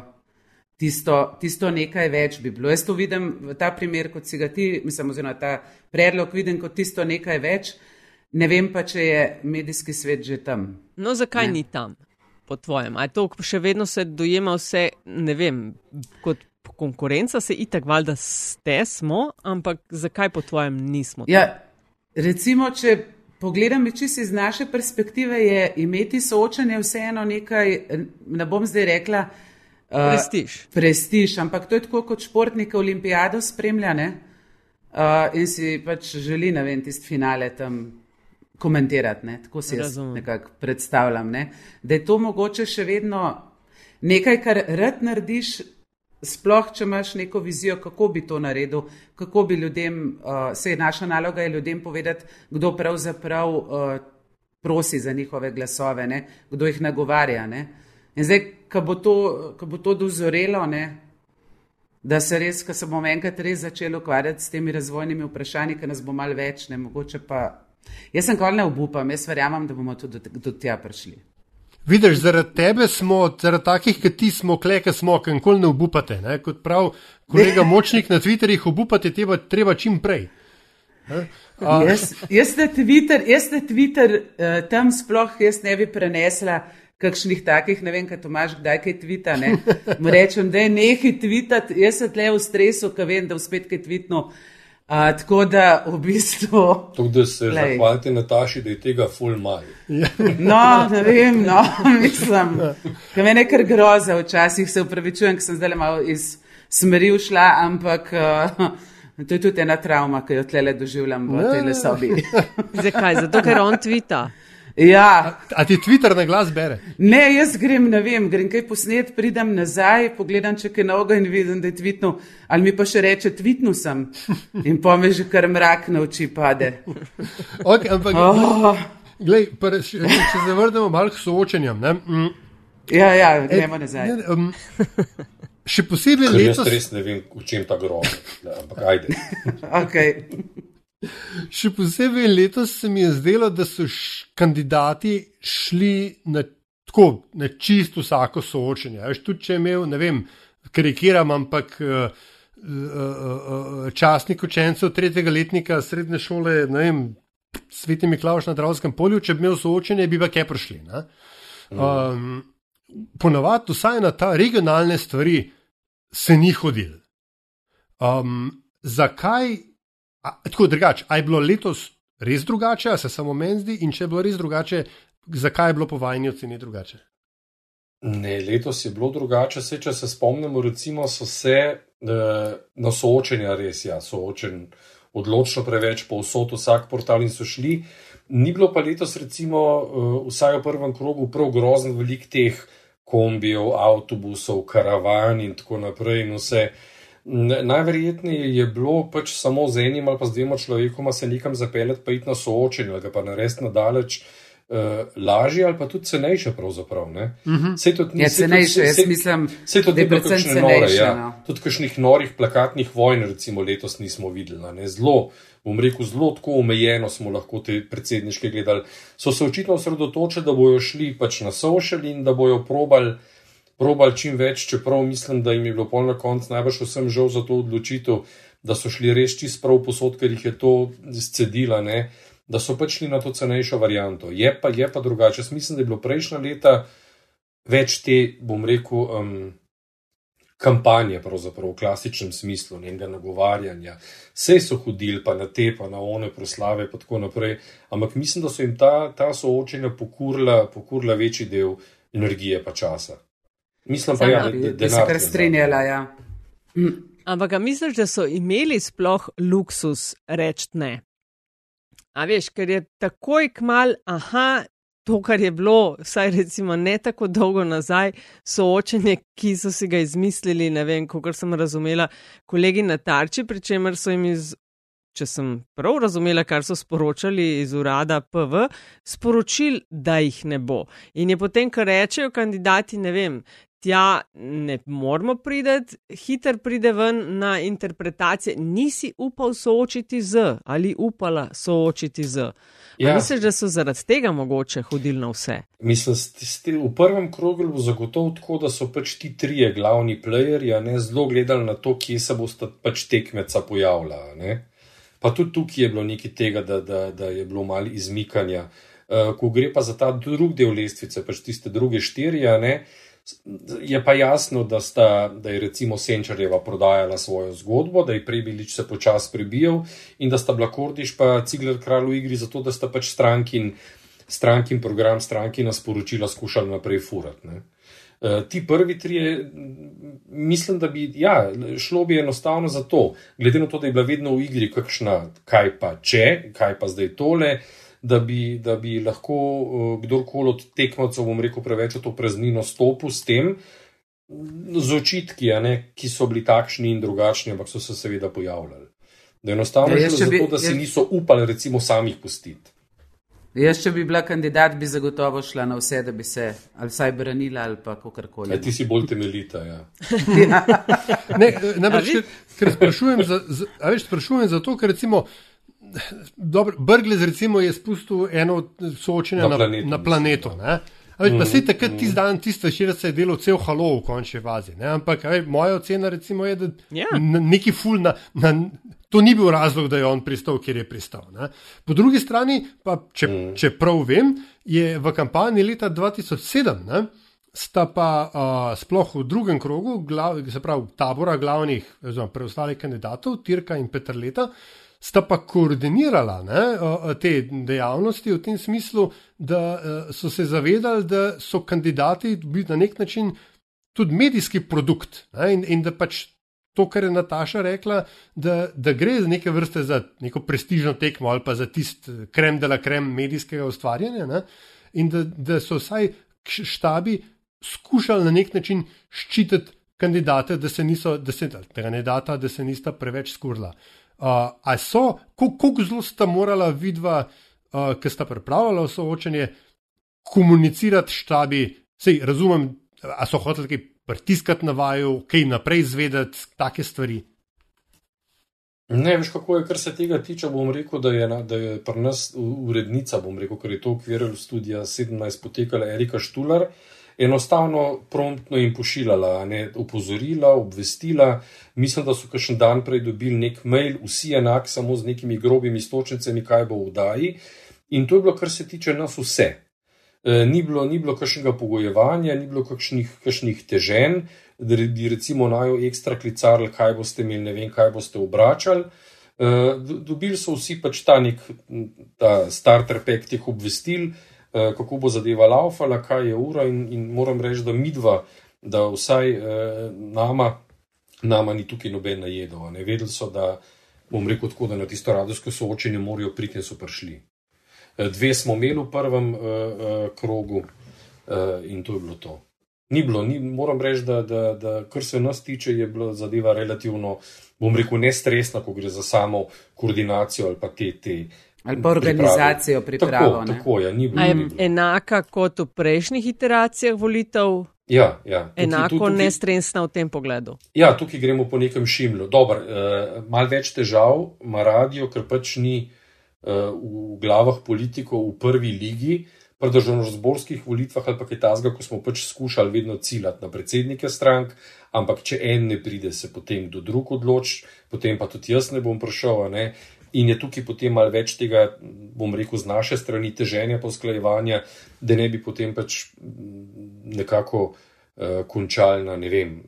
tisto, tisto nekaj več bi bilo. Jaz to vidim v ta primer, kot si ga ti, mislim, oziroma ta predlog vidim kot tisto nekaj več. Ne vem pa, če je medijski svet že tam. No, zakaj ne? ni tam? Po tvojem? Ali to še vedno se dojema vse, ne vem, kot konkurenca, se itak valjda ste smo, ampak zakaj po tvojem nismo? Ja, recimo, če pogledam čisto iz naše perspektive, je imeti soočanje vseeno nekaj, ne bom zdaj rekla. Uh, prestiž. Prestiž, ampak to je tako kot športnike olimpijado spremljane uh, in si pač želi, ne vem, tisti finale tam komentirati. Ne? Tako si jaz nekako predstavljam. Ne? Da je to mogoče še vedno nekaj, kar rad narediš, sploh če imaš neko vizijo, kako bi to naredil, kako bi ljudem, uh, se je naša naloga je ljudem povedati, kdo pravzaprav uh, prosi za njihove glasove, ne? kdo jih nagovarja. Ne? In zdaj, ko bo, bo to dozorelo, ne? da se res, ko se bomo enkrat res začeli ukvarjati s temi razvojnimi vprašanji, ki nas bo mal več, ne mogoče pa Jaz sem kol ne obupam, jaz verjamem, da bomo tudi do, do tja prišli. Vidiš, zaradi tebe smo, zaradi takih, kot ti smo, kleke smo, ker nikoli ne obupate. Ne? Kot prav kolega Močnik na Twitterjih, obupate teba, treba čim prej. Jaz, jaz na Twitter, jaz na Twitter uh, tam sploh ne bi prenesla kakšnih takih, ne vem, kaj to imaš, kdaj kaj tvita. Mu rečem, da je nekaj tvitati, jaz sem tle v stresu, ker vem, da v spet kaj tvitno. Uh, tako da v bistvu. Tudi da se zahvalite Nataši, da je tega full maj. no, ne vem, no, mislim. Kaj me nekaj groza, včasih se upravičujem, ker sem zdaj malo iz smeri ušla, ampak. Uh, To je tudi ena travma, ki jo tle doživljam v tej sobi. Zakaj? Zato, ker on tvita. Ja. A, a ti Twitter na glas bere? Ne, jaz grem, ne vem, grem kaj posnet, pridem nazaj, pogledam, če je noga in vidim, da je tvitno. Ali mi pa še reče, tvitno sem in pa me že kar mrak na oči pade. Okay, ampak, oh. glej, pa, če, če se vrnemo malo k soočenjem. Mm. Ja, ja, gremo nazaj. Ne, um, še posebej letos. Jaz res ne vem, v čem ta grob, ampak ajde. okay. Še posebej letos se mi je zdelo, da so kandidati šli na, tako, na čisto vsako soočenje. Veš, tudi če je imel, ne vem, karikiram, ampak uh, uh, uh, časnik učencev tretjega letnika srednje šole, ne vem, Sveti Miklaš na Dravskem polju, če bi imel soočenje, bi pa kje prišli. Um, Ponavadi, vsaj na ta regionalne stvari, se ni hodil. Um, zakaj Tako drugače, ali je bilo letos res drugače, ali se samo meni zdi, in če je bilo res drugače, zakaj je bilo po vajni oceni drugače? Ne, letos je bilo drugače. Se, če se spomnimo, recimo, so se eh, na soočenja res, ja, soočen odločno preveč, povsod vsak portal in so šli. Ni bilo pa letos, recimo, eh, vsaj v prvem krogu, prav grozno velik teh kombijev, avtobusov, karavan in tako naprej in vse. Najverjetneje je bilo pač samo z enim ali pa z dvema človekoma se nekam zapeljati, pa iti na soočenje, ali pa narediti nadaleč. Uh, lažje ali pa tudi cenejše, pravzaprav. Uh -huh. Sej tudi ni cenejše, jaz sej, mislim, sej tudi, da je predvsem cenejše. Ja. No. Tudi kakšnih norih plakatnih vojn, recimo letos nismo videli. Zelo, bom rekel, zelo tako omejeno smo lahko te predsedniške gledali. So se očitno osredotočili, da bojo šli pač na social in da bojo probali probali čim več, čeprav mislim, da jim je bilo pol na koncu najbrž vsem žal za to odločitev, da so šli res čist prav posod, ker jih je to scedila, ne? da so pač šli na to cenejšo varianto. Je pa, je pa drugače. Jaz mislim, da je bilo prejšnja leta več te, bom rekel, um, kampanje, pravzaprav v klasičnem smislu, njenega nagovarjanja. Vse so hodili pa na te, pa na one proslave, pa tako naprej. Ampak mislim, da so jim ta, ta soočenja pokurila, pokurila večji del energije pa časa. Mislim pa, ja, da, da se kar strinjala. Ja. Ampak misliš, da so imeli sploh luksus reči ne? A veš, ker je takoj kmal, aha, to, kar je bilo, vsaj recimo ne tako dolgo nazaj, soočenje, ki so si ga izmislili, ne vem, kako sem razumela, kolegi na tarči, pri čemer so jim iz če sem prav razumela, kar so sporočali iz urada PV, sporočili, da jih ne bo. In je potem, kar rečejo kandidati, ne vem, tja ne moramo priti, hiter pride ven na interpretacije, nisi upal soočiti z ali upala soočiti z. Ja. Misliš, da so zaradi tega mogoče hodili na vse? Mislim, da v prvem krogu bo zagotovo tako, da so pač ti trije glavni playerji, ne zelo gledali na to, kje se bosta pač tekmeca pojavljala. Pa tudi tukaj je bilo nekaj tega, da, da, da je bilo malo izmikanja. Uh, ko gre pa za ta drugi del lestvice, pač tiste druge štirje, ne, je pa jasno, da, sta, da je recimo Senčarjeva prodajala svojo zgodbo, da je Prebilič se počasi prebijal in da sta bila Kordiš pa Cigler kralj v igri zato, da sta pač strankin, strankin program, strankina sporočila skušali naprej furati. Uh, ti prvi tri, mislim, da bi ja, šlo bi enostavno za to, glede na to, da je bila vedno v igri, kakšna, kaj pa če, kaj pa zdaj tole, da bi, da bi lahko uh, kdorkoli od tekmecev, bom rekel, preveč v to praznino stopil s tem, z očitki, ne, ki so bili takšni in drugačni, ampak so se seveda pojavljali. Da enostavno ja, je za to, da si niso upali, recimo, samih pustiti. Jaz, če bi bila kandidat, bi zagotovo šla na vse, da bi se ali vsaj branila ali pa kakorkoli. Ja, ti si bolj temeljita. Ja. ne, namreč, ker sprašujem za, za, veš, sprašujem za to, ker recimo. Brglez je spustil eno soočenje na, na planetu. Na planetu Več, pa se je takrat tisti dan, tiste šire se je delo cel halo v končni fazi. Ne? Ampak veš, moja ocena recimo, je, da je ja. neki ful na, na. To ni bil razlog, da je on pristal, kjer je pristal. Ne? Po drugi strani, pa, če, mm. če prav vem, je v kampanji leta 2007, ne, sta pa uh, sploh v drugem krogu, glav, se pravi, tabora glavnih, oziroma preostalih kandidatov, Tirka in Petr Leta, uh, sta pa koordinirala ne, te dejavnosti v tem smislu, da e, so se zavedali, da so kandidati na nek način tudi medijski produkt ne, in, in da pač. To, kar je Nataša rekla, da, da gre za neke vrste za neko prestižno tekmo ali pa za tisti krem de la krem medijskega ustvarjanja, ne? in da, da so vsaj štabi skušali na nek način ščititi kandidate, da se niso, da se, kandidata, da se nista preveč skurla. Uh, a so, kako zelo sta morala vidva, uh, ki sta pripravljala soočenje, komunicirati štabi, sej razumem, a so hoteli kaj pritiskati na vaju, kaj naprej izvedeti, take stvari. Ne, veš, kako je, kar se tega tiče. Bom rekel, da je, da je pri nas urednica, bom rekel, ker je to ukvirjala študija 17, potekala Erika Štular. Uh, enostavno promptno jim pošiljala, ne, opozorila, obvestila. Mislim, da so kakšen dan prej dobili nek mail, vsi enak, samo z nekimi grobimi stočnicami, kaj bo v daji. In to je bilo, kar se tiče nas vse. E, ni bilo, ni bilo kakšnega pogojevanja, ni bilo kakšnih, kakšnih teženj, da bi recimo najo ekstra klicarili, kaj boste imeli, ne vem, kaj boste obračali. E, dobili so vsi pač ta nek ta starter pack teh obvestil, kako bo zadeva laufala, kaj je ura in, in moram reči, da midva, da vsaj eh, nama, nama ni tukaj noben najedel. Ne vedeli so, da bom rekel tako, da na tisto radijsko soočenje morajo priti in so prišli. Eh, dve smo imeli v prvem uh, uh, krogu uh, in to je bilo to. Ni bilo, ni, moram reči, da, da, da kar se nas tiče, je bila zadeva relativno, bom rekel, nestresna, ko gre za samo koordinacijo ali pa te. te ali pa organizacijo priprave. Tako, tako je, ni bilo. Je enaka kot v prejšnjih iteracijah volitev? Ja, ja. Tukaj, Enako tukaj, nestresna v tem pogledu. Ja, tukaj gremo po nekem šimlu. Dobro, uh, malo več težav ima radio, ker pač ni uh, v glavah politikov v prvi ligi. Pri državno-zborskih volitvah ali pa kaj tasga, ko smo pač skušali vedno ciljati na predsednike strank, ampak če en ne pride, se potem kdo drug odloči, potem pa tudi jaz ne bom prišel. Ne? In je tukaj potem malo več tega, bom rekel, z naše strani teženja posklajevanja, da ne bi potem pač mm, nekako uh, končali na ne vem,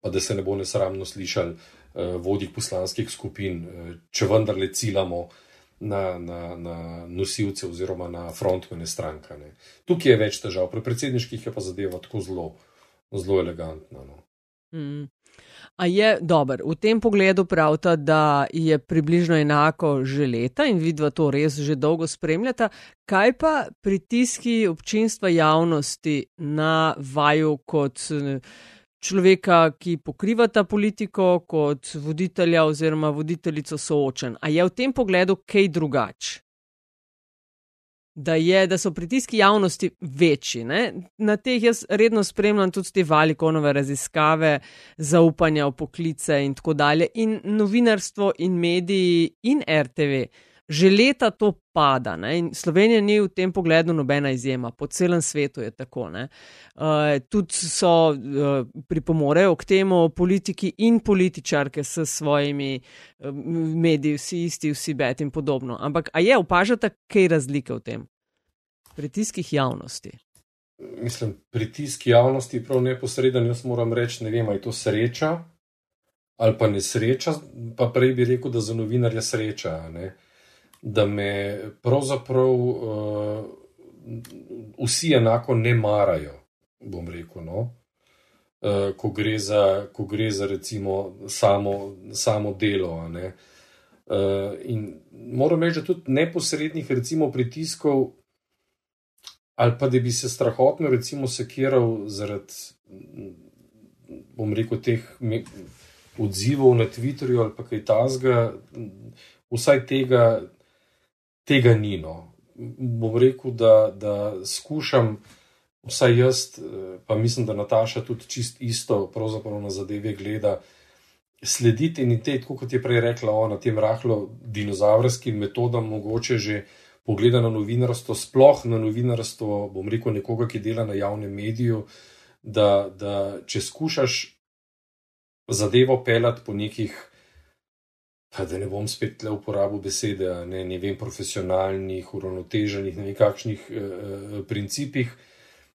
pa da se ne bo nesramno slišali uh, vodih poslanskih skupin, uh, če vendarle ciljamo na, na, na nosilce oziroma na frontmene stranke. Tukaj je več težav, pri predsedniških je pa zadeva tako zelo, zelo elegantna. No. Mm. A je dober. V tem pogledu pravite, da je približno enako že leta in vidva to res že dolgo spremljata. Kaj pa pritiski občinstva javnosti na vaju kot človeka, ki pokriva ta politiko, kot voditelja oziroma voditeljico soočen? A je v tem pogledu kaj drugače? Da, je, da so pritiski javnosti večji. Ne? Na teh jaz redno spremljam tudi te valikonove raziskave, zaupanja v poklice in tako dalje. In novinarstvo in mediji in RTV. Že leta to pada ne? in Slovenija ni v tem pogledu nobena izjema, po celem svetu je tako. Uh, tudi so uh, pripomorejo k temu politiki in političarke s svojimi uh, mediji, vsi isti, vsi bet in podobno. Ampak a je, opažate, kaj razlike v tem? Pritiskih javnosti. Mislim, pritisk javnosti je prav neposreden. Jaz moram reči, ne vem, ali je to sreča ali pa nesreča. Pa prej bi rekel, da za novinarja sreča. Ne? Da me pravzaprav uh, vsi enako ne marajo, bom rekel. No? Uh, ko, gre za, ko gre za recimo samo, samo delo. Uh, in moram reči, da tudi neposrednih recimo, pritiskov ali pa da bi se strahotno, recimo, sekiral zaradi, bom rekel, teh odzivov na Twitterju ali pa kaj tasga, vsaj tega, tega ni. No. Bom rekel, da, da skušam, vsaj jaz, pa mislim, da Nataša tudi čist isto, pravzaprav na zadeve gleda. Slediti in te, kot je prej rekla, ona tem rahlo dinozavrskim metodam, mogoče že pogleda na novinarstvo, sploh na novinarstvo, bom rekel, nekoga, ki dela na javnem mediju, da, da če skušaš zadevo pelati po nekih, pa da ne bom spet le uporabil besede, ne, ne vem, profesionalnih, uravnoteženih, ne vem, kakšnih eh, principih,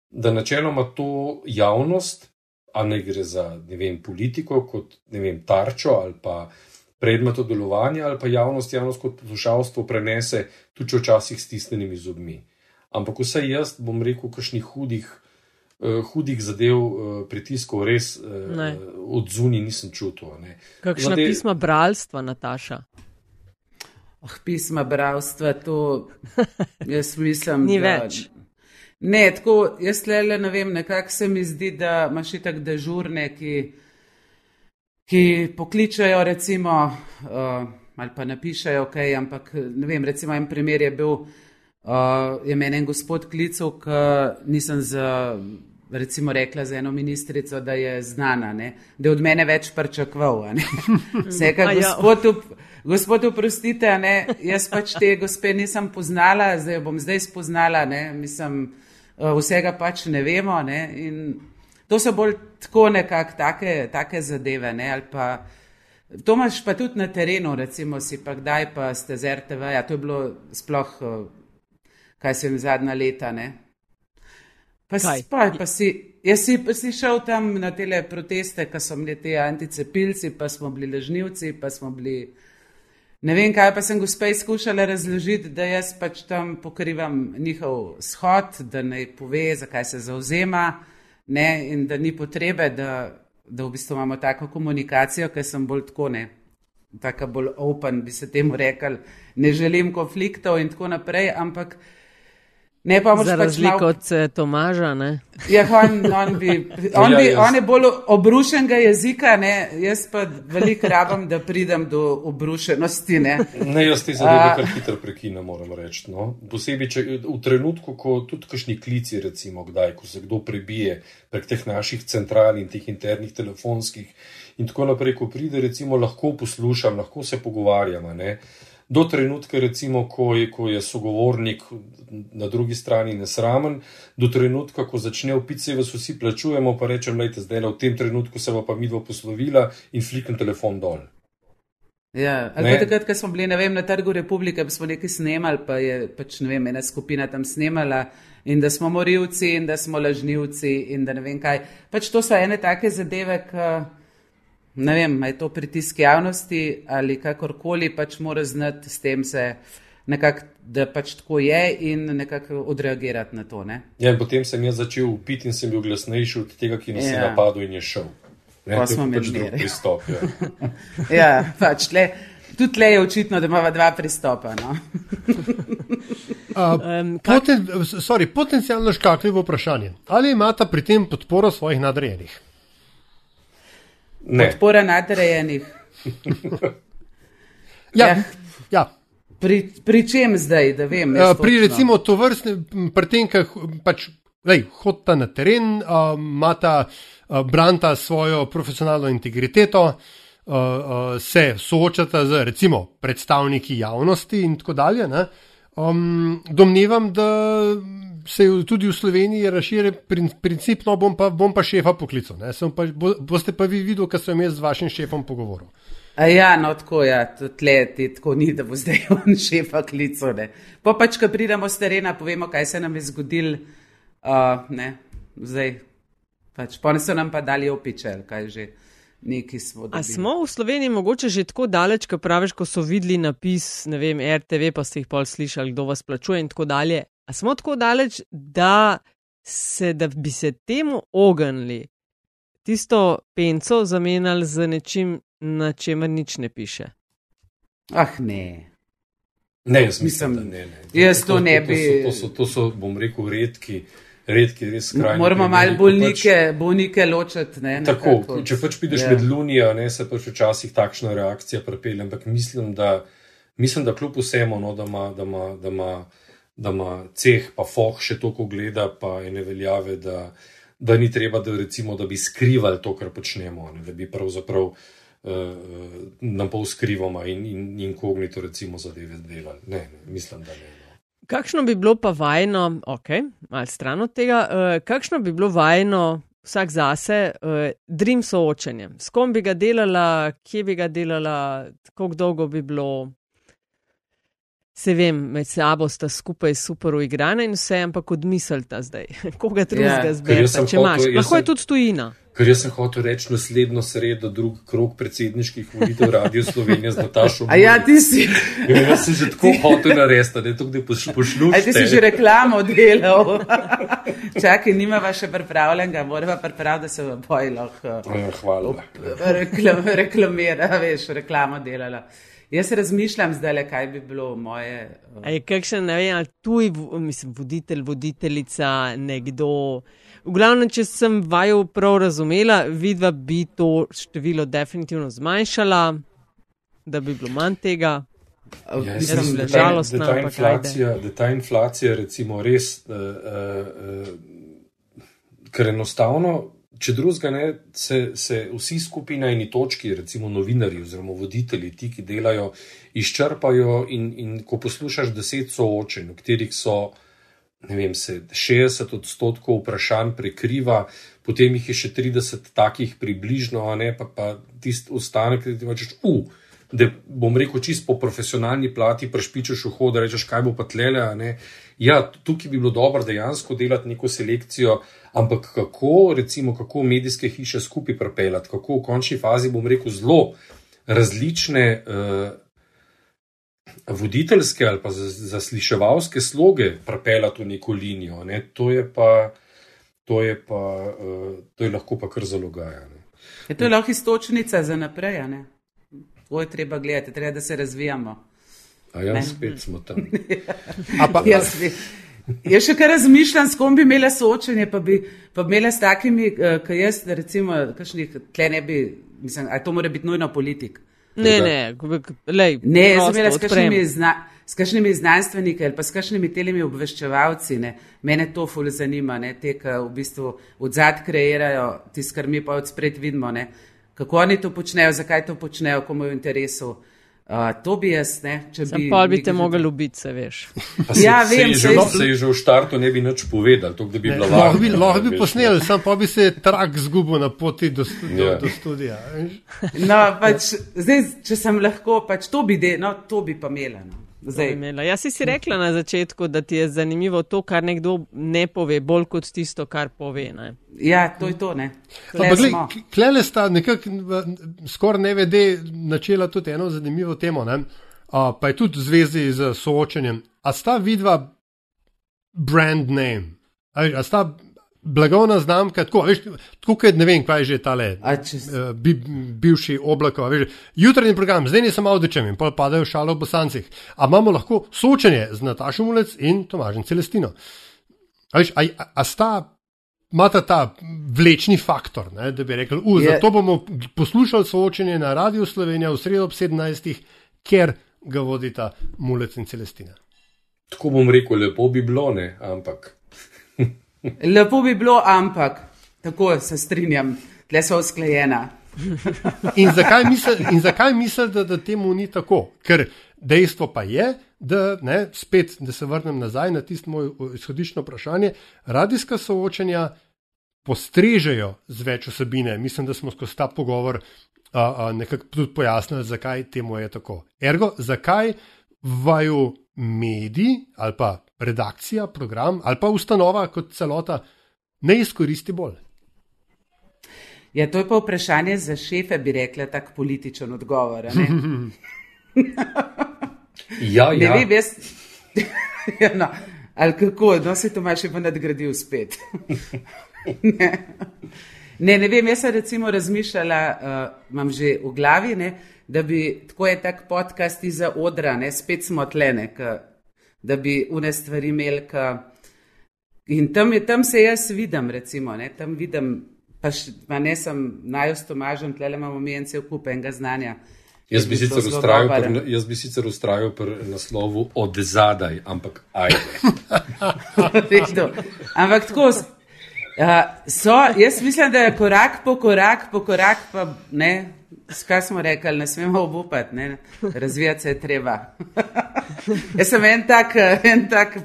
da načeloma to javnost, a ne gre za, ne vem, politiko kot, ne vem, tarčo ali pa predmetu delovanja ali pa javnost, javnost kot poslušalstvo prenese tudi včasih s tisnjenimi zobmi. Ampak vse jaz bom rekel, kakšnih hudih, hudih zadev, uh, pritiskov res uh, od zunij nisem čutil. Kakšna Zade... pisma bralstva, Nataša? Oh, pisma bralstva, to jaz mislim. Ni da... več. Ne, tako jaz le ne vem, nekako se mi zdi, da imaš tako dežurne, ki ki pokličajo, recimo, uh, ali pa napišajo, kaj, okay, ampak ne vem, recimo en primer je bil, uh, je meni en gospod klical, ki nisem za. Recimo rekla za eno ministrico, da je znana, ne? da je od mene več pričakoval. Vse, kar ja. gospod, up, gospod, oprostite, ne? jaz pač te gospe nisem poznala, zdaj jo bom zdaj spoznala, ne? mislim, vsega pač ne vemo. Ne? In To so bolj tako nekako take, take zadeve. Ne, pa, to imaš pa tudi na terenu, recimo si pa kdaj pa ste z RTV, ja, to je bilo sploh, kaj se jim zadnja leta. Ne. Pa, pa, pa si, jaz si, pa si šel tam na te proteste, ko so bili ti anticepilci, pa smo bili ležnivci, pa smo bili. Ne vem, kaj pa sem gospe izkušala razložiti, da jaz pač tam pokrivam njihov shod, da naj pove, zakaj se zauzema ne, in da ni potrebe, da, da v bistvu imamo tako komunikacijo, ker sem bolj tako ne. Tako bolj open, bi se temu rekel, ne želim konfliktov in tako naprej, ampak Ne, pa moraš pač razliko malo- od eh, Tomaža, ne? Ja, on, on, bi, on, Ja, bi, jaz- on je bolj obrušenega jezika, ne? jaz pa veliko rabam, da pridem do obrušenosti. Ne? Ne, jaz te zadeve kar hitro prekinem, moram reči. No. Posebej, če v trenutku, ko tudi kašni klici, recimo, kdaj, ko se kdo prebije prek teh naših central in teh internih telefonskih in tako naprej, ko pride, recimo, lahko poslušam, lahko se pogovarjam. a ne. Do trenutka, recimo, ko je, ko je sogovornik na drugi strani nesramen, do trenutka, ko začne upiti, se vas vsi plačujemo, pa rečem, lejte, zdaj v tem trenutku se pa midva poslovila in fliknem telefon dol. Ja, ali Ne. pa takrat, ko smo bili vem, na Trgu Republike, smo nekaj snemali, pa je pač, ne vem, ena skupina tam snemala in da smo morilci in da smo lažnivci in da ne vem kaj. Pač to so ene take zadeve, ki ne vem, a je to pritisk javnosti ali kakorkoli, pač mora znati s tem se nekako, da pač tako je in nekako odreagirati na to. Ne? Ja, in potem sem jaz začel upiti in sem bil glasnejši od tega, ki nas je Ja. napadel in je šel. Ne, Pa je smo pač imeli drug mere. pristop. Ja. Ja, pač tle, tudi tle je očitno, da imamo dva pristopa. No? Uh, Um, poten, sorry, potencijalno škakljivo vprašanje. Ali imata pri tem podporo svojih nadrejenih? Ne, Podpora nadrejenih. Ja, Ja. ja. Pri, pri čem zdaj, da vem? Uh, pri točno? recimo to vrstne, pri tem, ki pač, lej, hodita na teren, uh, imata, uh, branta svojo profesionalno integriteto, uh, uh, se soočata z recimo predstavniki javnosti in tako dalje. Ne? Um, domnevam, da se je tudi v Sloveniji razširi prin, princip, no bom pa, bom pa šefa poklical. ne. Sem Pa, bo, boste pa vi videli, kar sem jaz z vašim šefom pogovoril. A ja, no tako je, ja, tle ti tako ni, da bo zdaj on šefa klical. Ne. Pa pač, ko pridemo z terena, povemo, kaj se nam je zgodil, uh, ne, zdaj. Pač, pa so nam pa dali opiče, ali kaj že, neki smo. a dobili. smo v Sloveniji mogoče že tako daleč, ko praviš, ko so videli napis, ne vem, RTV, pa ste jih pol slišali, kdo vas plačuje in tako dalje. A smo tako daleč, da, se, da bi se temu ognili, tisto penco zamenjali z nečim, na čemer nič ne piše. Ah, ne. ne jaz mislim, Mislim, da ne. ne. jaz to ne to, bi- To so, to so, to so, bom rekel, redki, redki res skrajni. Moramo malo bolnike, bolnike ločiti. Ne, Tako, nekako. če pač prideš Ja. yeah. med lunijo, ne, se pač včasih takšna reakcija prepelje, ampak mislim, da, mislim, da kljub vsemu, no, da ima, da ima, da ima, da ima ceh, pa foh še toliko gleda, pa ene veljave, da, da ni treba, da, recimo, da bi skrivali to, kar počnemo, ne, da bi pravzaprav uh, nam pol skrivoma in, in, in kognito recimo zadeve delali. Ne, ne, mislim, da ne. No. Kakšno bi bilo pa vajno, ok, malo stran od tega, uh, kakšno bi bilo vajno vsak zase, uh, dream soočenje? S kom bi ga delala, kje bi ga delala, kako dolgo bi bilo? Se vem, med sabo sta skupaj super uigrana in vse, ampak odmislite zdaj, koga drugega Ja. Sem če imaš. Lahko je tudi tujina. Ker jaz sem hotel reči naslednjo sredo, drug krok predsedniških volitev Radio Slovenije z Natašo. A ja, ti si. Ja, jaz sem že tako hotel narediti, da je to, da pošlušate. A ti si že reklamo delal. Čakaj, nimava še pripravljenega, morava pripraviti, da se v boji lahko Ja, Hvala. reklam, reklamira, veš, reklamo delala. Jaz razmišljam zdaj, kaj bi bilo moje. uh, je kakšen, ne vem, ali tuj, mislim, voditelj, voditeljica, nekdo. V glavnem, če sem vaju prav razumela, vidva bi to število definitivno zmanjšala, da bi bilo manj tega. Ja, jaz da, ta, žalostna, da, ta ampak inflacija, da ta inflacija recimo res, uh, uh, uh, ker enostavno, če drugega ne, se, se vsi skupaj na eni točki, recimo novinari oziroma voditelji, ti, ki delajo, izčrpajo in, in ko poslušaš deset soočenj, v katerih so, ne vem, se 60 odstotkov vprašanj prekriva, potem jih je še 30 takih približno, ne pa, pa tisti ostanek, ki ti rečeš, uf da bom rekel, čist po profesionalni plati, prešpičeš v hod, rečeš, kaj bo pa tlele. ne. Ja, tukaj bi bilo dobro dejansko delati neko selekcijo, ampak kako, recimo, kako medijske hiše skupaj prepeljati, kako v končni fazi, bom rekel, zelo različne uh, voditeljske ali pa zas- zasliševalske sloge prepeljati v neko linijo. Ne. To je pa, to je pa, uh, to je lahko pa kar zalogajano. Je to lahko istočnica za naprej, ne? To je treba gledati, treba, da se razvijamo. A ja, spet smo tam. A pa, Jaz Jaz še kar razmišljam, s kom bi imela soočenje, pa bi, pa bi imela s takimi, uh, ki jaz, recimo, kakšnih, tle ne bi, mislim, a to mora biti nujno politik. Ne, ne, lej, ne, jaz sem imela s kakšnimi, zna, s kakšnimi znanstveniki ali pa s kakšnimi telimi obveščevalci, ne. mene to ful zanima, ne, te, ki v bistvu od zad kreirajo, tisto, kar mi pa od spred vidimo, ne. kako oni to počnejo, zakaj to počnejo, komu je v interesu. Uh, to bi jaz, ne, če Sam bi. Pa bi te mogel ubiti, se veš. Se, Ja, se, vem, je že, se je že v štartu ne bi nič povedal, to, da bi bila Lahko bi, varna, lahko bi veš, posneli, sam pa bi se trak zgubil na poti do, stu, do, Ja. do studija. veš. No, pač, zdaj, če sem lahko, pač to bi, de, no, to bi pa imela. No. Zdaj. Jaz si, si rekla na začetku, da ti je zanimivo to, kar nekdo ne pove, bolj kot tisto, kar pove. Ne? ja, to je to, klele sta nekako v- skoraj ne vede načela tudi eno zanimivo temo, ne? A, pa je tudi v zvezi z soočenjem. A sta vidva brand name, a, a sta blagovna znamka, tako, veš, tako kot ne vem, kaj je že tale. Če s- eh, Bi, bivši oblakov, veš, jutranji program, zdaj nisem avdečem in pol padajo šalo v bosancih. A imamo lahko soočenje z Natašo Mulec in Tomažem Celestino. A, veš, a, a, a sta imata ta vlečni faktor, ne, da bi rekli, Je- zato bomo poslušali soočenje na Radio Slovenija v sredo ob 17. ker ga vodita Mulec in Celestina. Tako bom rekel, lepo bi bilo, ne, ampak. Lepo bi bilo, ampak tako se strinjam, tle so usklajena. In zakaj misli, in zakaj misli da, da temu ni tako? Ker dejstvo pa je, da ne, spet, da se vrnem nazaj na tisto moje izhodiščno vprašanje, radijska soočenja postrežejo z več osebine. Mislim, da smo skozi ta pogovor a, a, nekako tudi pojasnili, zakaj temu je tako. Ergo, zakaj vaju mediji ali pa redakcija, program ali pa ustanova kot celota ne izkoristi bolj. Ja, to je pa vprašanje za šefe, bi rekla, tak političen odgovor. a Ne, Ja, ne ja. vem, jaz. ja, no. Ali kako, no se to imaš še pa nadgradil spet. ne. ne, ne vem, jaz sem recimo razmišljala, uh, imam že v glavi, ne, da bi tako je tak podcast iza odra, ne, spet smo tlene, ka, da bi une stvari imeli. In tam, je, tam se jaz vidim, recimo, ne, tam vidim, pa, š, pa ne sem najostomažen, tle imamo mi en cel kup enega znanja. Jaz bi, sicer ustrajal pri, jaz bi sicer ustrajal pri naslovu od zadaj, ampak ajde. Ampak tako uh, so, jaz mislim, da je korak po korak, po korak pa ne. Skaj smo rekli, ne smemo obupati, ne? razvijati se je treba. Jaz sem en tak, en tak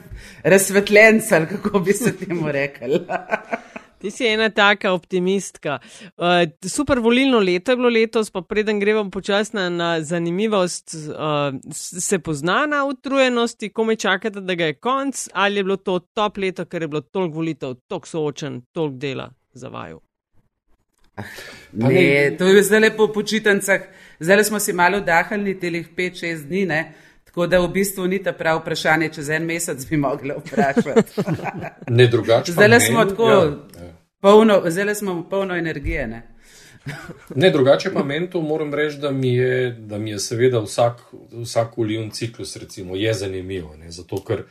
razsvetljenc, ali kako bi se temu rekli. Ti si ena taka optimistka. Uh, super volilno leto je bilo letos, pa preden gremo počasno na zanimivost, uh, se pozna na utrujenosti, kome čakate, da ga je konc, ali je bilo to top leto, ker je bilo toliko volitev, toliko soočen, toliko dela za vaju. Ne, to je zdaj lepo po počitnicah. Zdaj smo si malo dahali, telih 5-6 dni, ne? tako da v bistvu ni ta prav vprašanje, čez en mesec bi mogli vprašati. Ne drugače. pa Zdaj smo meni- tako Ja, ja. polno, zdaj smo polno energije. Ne? Ne, drugače pa meni to moram reči, da mi je, da mi je seveda vsak, vsak volilni ciklus recimo, je zanimiv. Ne, zato ker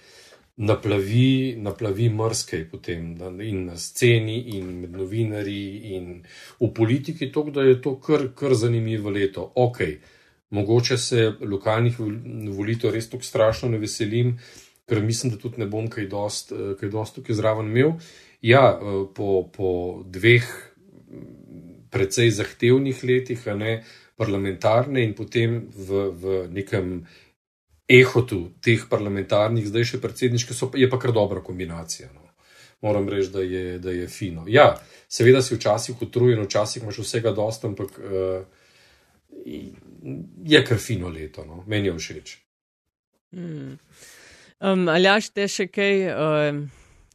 naplavi, naplavi mrskej potem da, in na sceni, in med novinarji, in v politiki, to, da je to kar, kar zanimivo leto. Ok, mogoče se lokalnih vol- volitev res tako strašno ne veselim, ker mislim, da tudi ne bom kaj dost, eh, kaj dost tukaj zraven imel. Ja, eh, po, po dveh precej zahtevnih letih, a ne parlamentarne, in potem v, v nekem ehotu teh parlamentarnih, zdaj še predsedniške, pa- je pa kar dobra kombinacija. No. Moram reči, da je, da je fino. Ja, seveda si včasih utrujen, včasih imaš vsega dosta, ampak uh, je kar fino leto, no. meni je všeč. Hmm. Um, ali te še kaj, um,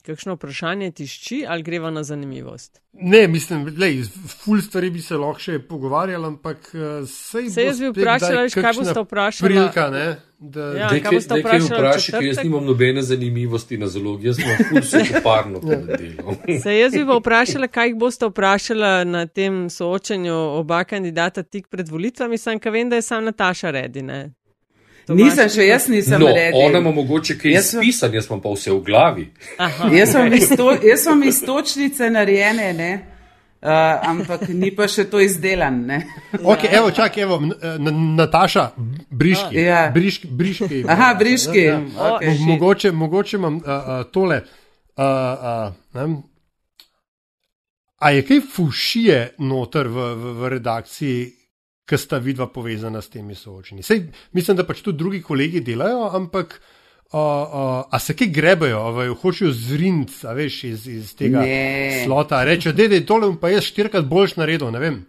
kakšno vprašanje tišči, ali greva na zanimivost? Ne, mislim, lej, ful stvari bi se lahko še pogovarjali, ampak uh, sej Se jaz bi vprašala, veš, kaj boste vprašala? Prilika, ne, da, Ja, Daj kaj kaj- boste kaj vprašali vprašaj, ker jaz nimam nobene zanimivosti na zalogi, jaz sem ful suhoparno to delo. Se jaz bi pa vprašala, kaj jih boste vprašala na tem soočanju oba kandidata tik pred volitvami, sem ka vem, da je sam Nataša redi. Tomaž, Nisem še, jaz nisem No, naredil. ona ima mogoče kaj Jaz sem- izpisan, jaz pa pa vse v glavi. Aha. Jaz sem isto, jaz sem istočnice narejene, ne? Uh, ampak ni pa še to izdelan. Ne? Okay, evo, čak, evo, n- Nataša, briški. Ja. briški, briški Aha, briški. Ja, ja. Okay. Mo- Mogoče, mogoče imam uh, uh, tole. Uh, uh, ne. A je kaj fušije noter v, v, v redakciji, ki sta vidva povezana s temi soočenji? Sej, mislim, da pač tudi drugi kolegi delajo, ampak uh, uh, a se kaj grebejo, jo hočejo zriniti, a veš, iz, iz tega Ne. slota. Rečejo, da je tole pa jaz štirikrat boljš naredil, ne vem.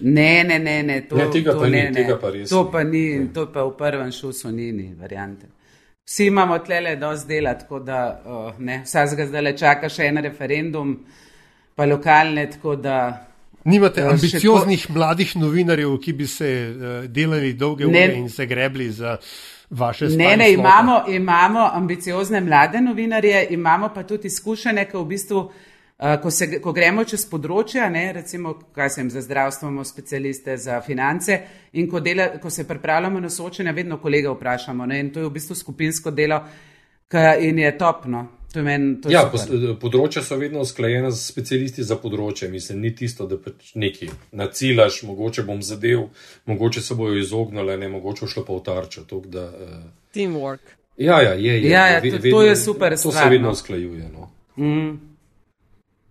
Ne, ne, ne, ne, to, Ne, tega to pa ni, ne, ne. tega pa res To pa ni, to pa v prvem šusu ni, ni variante. Vsi imamo tlele dosti dela, tako da uh, ne, vsakega zdaj le čaka še en referendum, pa lokalne, tako da Nimate Ja, ambicioznih mladih novinarjev, ki bi se uh, delali dolge Ne. ure in se grebli za vaše Ne, spanje ne, slota? imamo, imamo ambiciozne mlade novinarje, imamo pa tudi izkušene, ki v bistvu, uh, ko, se, ko gremo čez področja, ne, recimo, kaj sem za zdravstvo, imamo specialiste za finance in ko, dela, ko se pripravljamo na soočenja, vedno kolega vprašamo ne, in to je v bistvu skupinsko delo in je topno. To je meni, to je Ja, pos- področja so vedno usklajena z specialisti za področje. Mislim, ni tisto, da pač neki nacilaš, mogoče bom zadev, mogoče se bojo izognili, ne mogoče šlo pa v tarčo. tako Da, uh, Teamwork. ja, ja, je, je, Ja, ja, ve- to- to je super To stvar, se vedno no. usklajuje. No. Mm.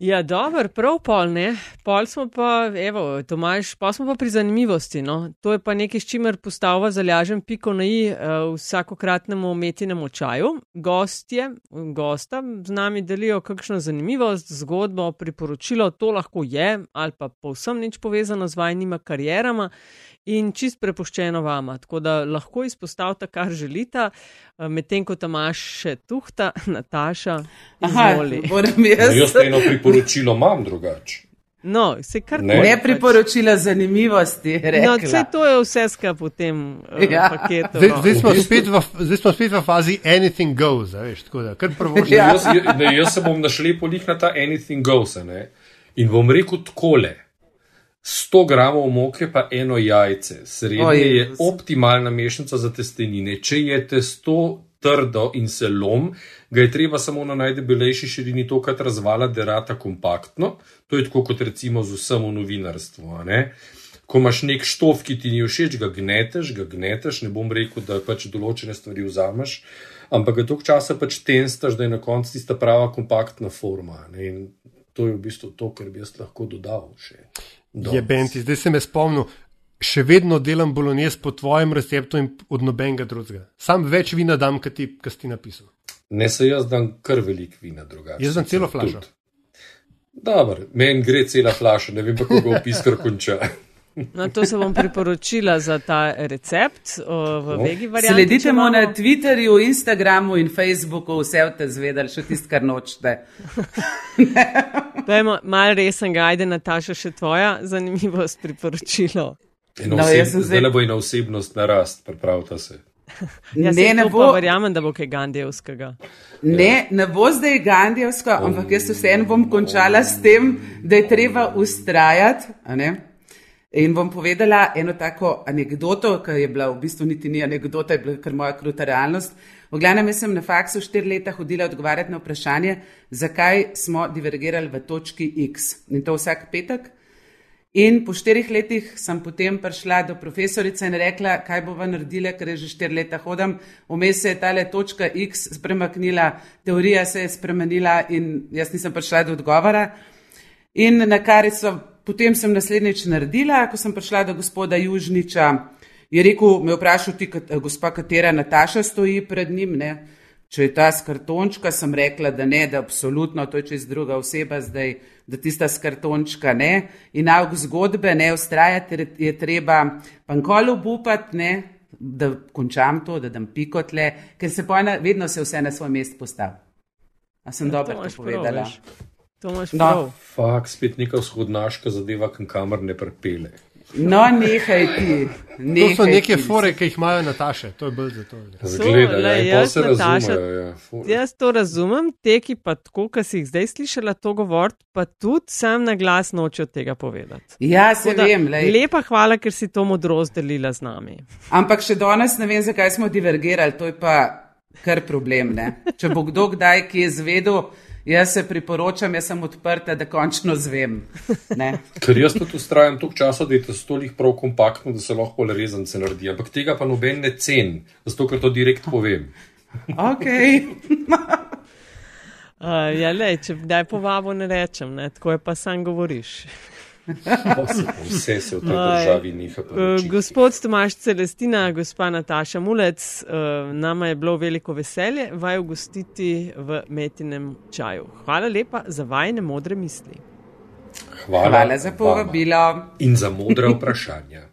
Ja, dobro, prav pol ne. Pol smo pa, evo, Tomaž, pa smo pa pri zanimivosti. No. To je pa nekaj, s čimer postavlja zalažen piko na i uh, vsakokratnemu umetnemu čaju. Gostje, gosta z nami delijo kakšno zanimivost, zgodbo, priporočilo, to lahko je ali pa povsem nič povezano z vajnima karjerama. In čist prepuščeno vama, tako da lahko izpostavite, kar želite, eh, medtem ko tam imaš še tuhta, Nataša, Aha, izvoli. moram No, jaz. jaz pa eno priporočilo imam drugače. No, se kar Ne. Ne priporočila zanimivosti. No, rekla. vse to je vse skupaj v tem uh, Ja. paketu. Zdaj, no. zdaj, smo spet v, zdaj smo spet v fazi anything goes, veš, tako da kar prvo že. Ja. Jaz, ne, jaz se bom našlepil na ta anything goes. a Ne? In bom rekel takole. 100 gramov moke pa eno jajce. Srednje Oj, je optimalna mešanica za testenine. Če je testo trdo in se lom, ga je treba samo na najdebelejši širini tokrat razvala derata kompaktno. To je tako kot recimo z vsem v novinarstvu. Ko imaš nek štof, ki ti ni všeč, ga gneteš, ga gneteš, ne bom rekel, da pač določene stvari vzameš, ampak ga toliko časa pač tenstaš, da je na koncu tista prava kompaktna forma. Ne? In to je v bistvu to, kar bi jaz lahko dodal še. Je benti, zdaj se me spomnil. Še vedno delam bolognese po tvojem receptu in od nobenega drugega. Sam več vina dam, kot ti, kas ti napisal. Ne se jaz dam kar velik vina drugače. Jaz dam celo flašo. Dobro, meni gre cela flaša, ne vem pa, kako ga opiskar konča. No, to se bom priporočila za ta recept o, v No. vegi varianti. Sledite mu na imamo. Twitterju, Instagramu in Facebooku, vse boste zvedeli, še tisto, kar nočete. Dajmo malo resen, ajde Nataša, še tvoja zanimivost priporočilo. No, No, oseb, zdaj zdaj- le bo ena osebnost narast, pripravite se. Jaz ne, ne to bo, verjamem, da bo kaj Gandijevskega. ne, ne bo zdaj Gandijevsko, ampak jaz vseeno bom končala s tem, da je treba ustrajati. In bom povedala eno tako anegdoto, ki je bila v bistvu niti ni anegdota, je bila kar moja kruta realnost. V glavnem, jaz sem na faksu štiri leta hodila odgovarjati na vprašanje, zakaj smo divergirali v točki X. In to vsak petek. In po štirih letih sem potem prišla do profesorice in rekla, kaj bova naredila, ker je že štiri leta hodam. Vmes se je ta točka X spremenila, teorija se je spremenila in jaz nisem prišla do odgovora. In na kar so, potem sem naslednjič naredila, ko sem prišla do gospoda Južniča, je rekel, me vprašal ti, gospa, katera Nataša stoji pred njim. Ne? Če je ta s kartončka, sem rekla, da ne, da absolutno, to je čez druga oseba zdaj, da tista s kartončka ne. In nauk zgodbe, ne, ustrajati je- treba pankolo upati, ne, da končam to, da dam pikotle, ker se pojna, vedno se vse na svoj mest postavi. A sem dobro imaš to prav, povedala? veš. To imaš prav. Fak, spet neka vzhodnaška zadeva, kam kamor ne prepele. No, nehaj ti. To so neke fore, ki jih imajo Nataše, to je bolj za to. Zgleda, ja, jaz, Nataša, razumejo, ja, jaz to razumem, te, ki pa tako, ki si jih zdaj slišala to govoriti, pa tudi sam na glas noče od tega povedati. Ja, se da, vem. Lej. Lepa hvala, ker si to modrost delila z nami. Ampak še danes ne vem, zakaj smo divergirali, to je pa kar problem. Ne? Če bo kdo kdaj kje zvedel. Jaz se priporočam, jaz sem odprta, da končno zvem. Ker jaz tudi ustrajam toliko časa, da je to stolih prav kompaktno, da se lahko le rezan se naredi. Ampak tega pa noben ne cen, zato ker to direkt povem. ok. uh, ja, le, če kdaj povabo ne rečem, ne? tako je pa sam govoriš. Vse se v tej državi niha. Uh, gospod Tomaš Celestina, gospa Nataša Mulec, uh, nama je bilo veliko veselje vaju gostiti v metinem čaju. Hvala lepa za vajne modre misli. Hvala, Hvala za povabilo. In za modre vprašanja.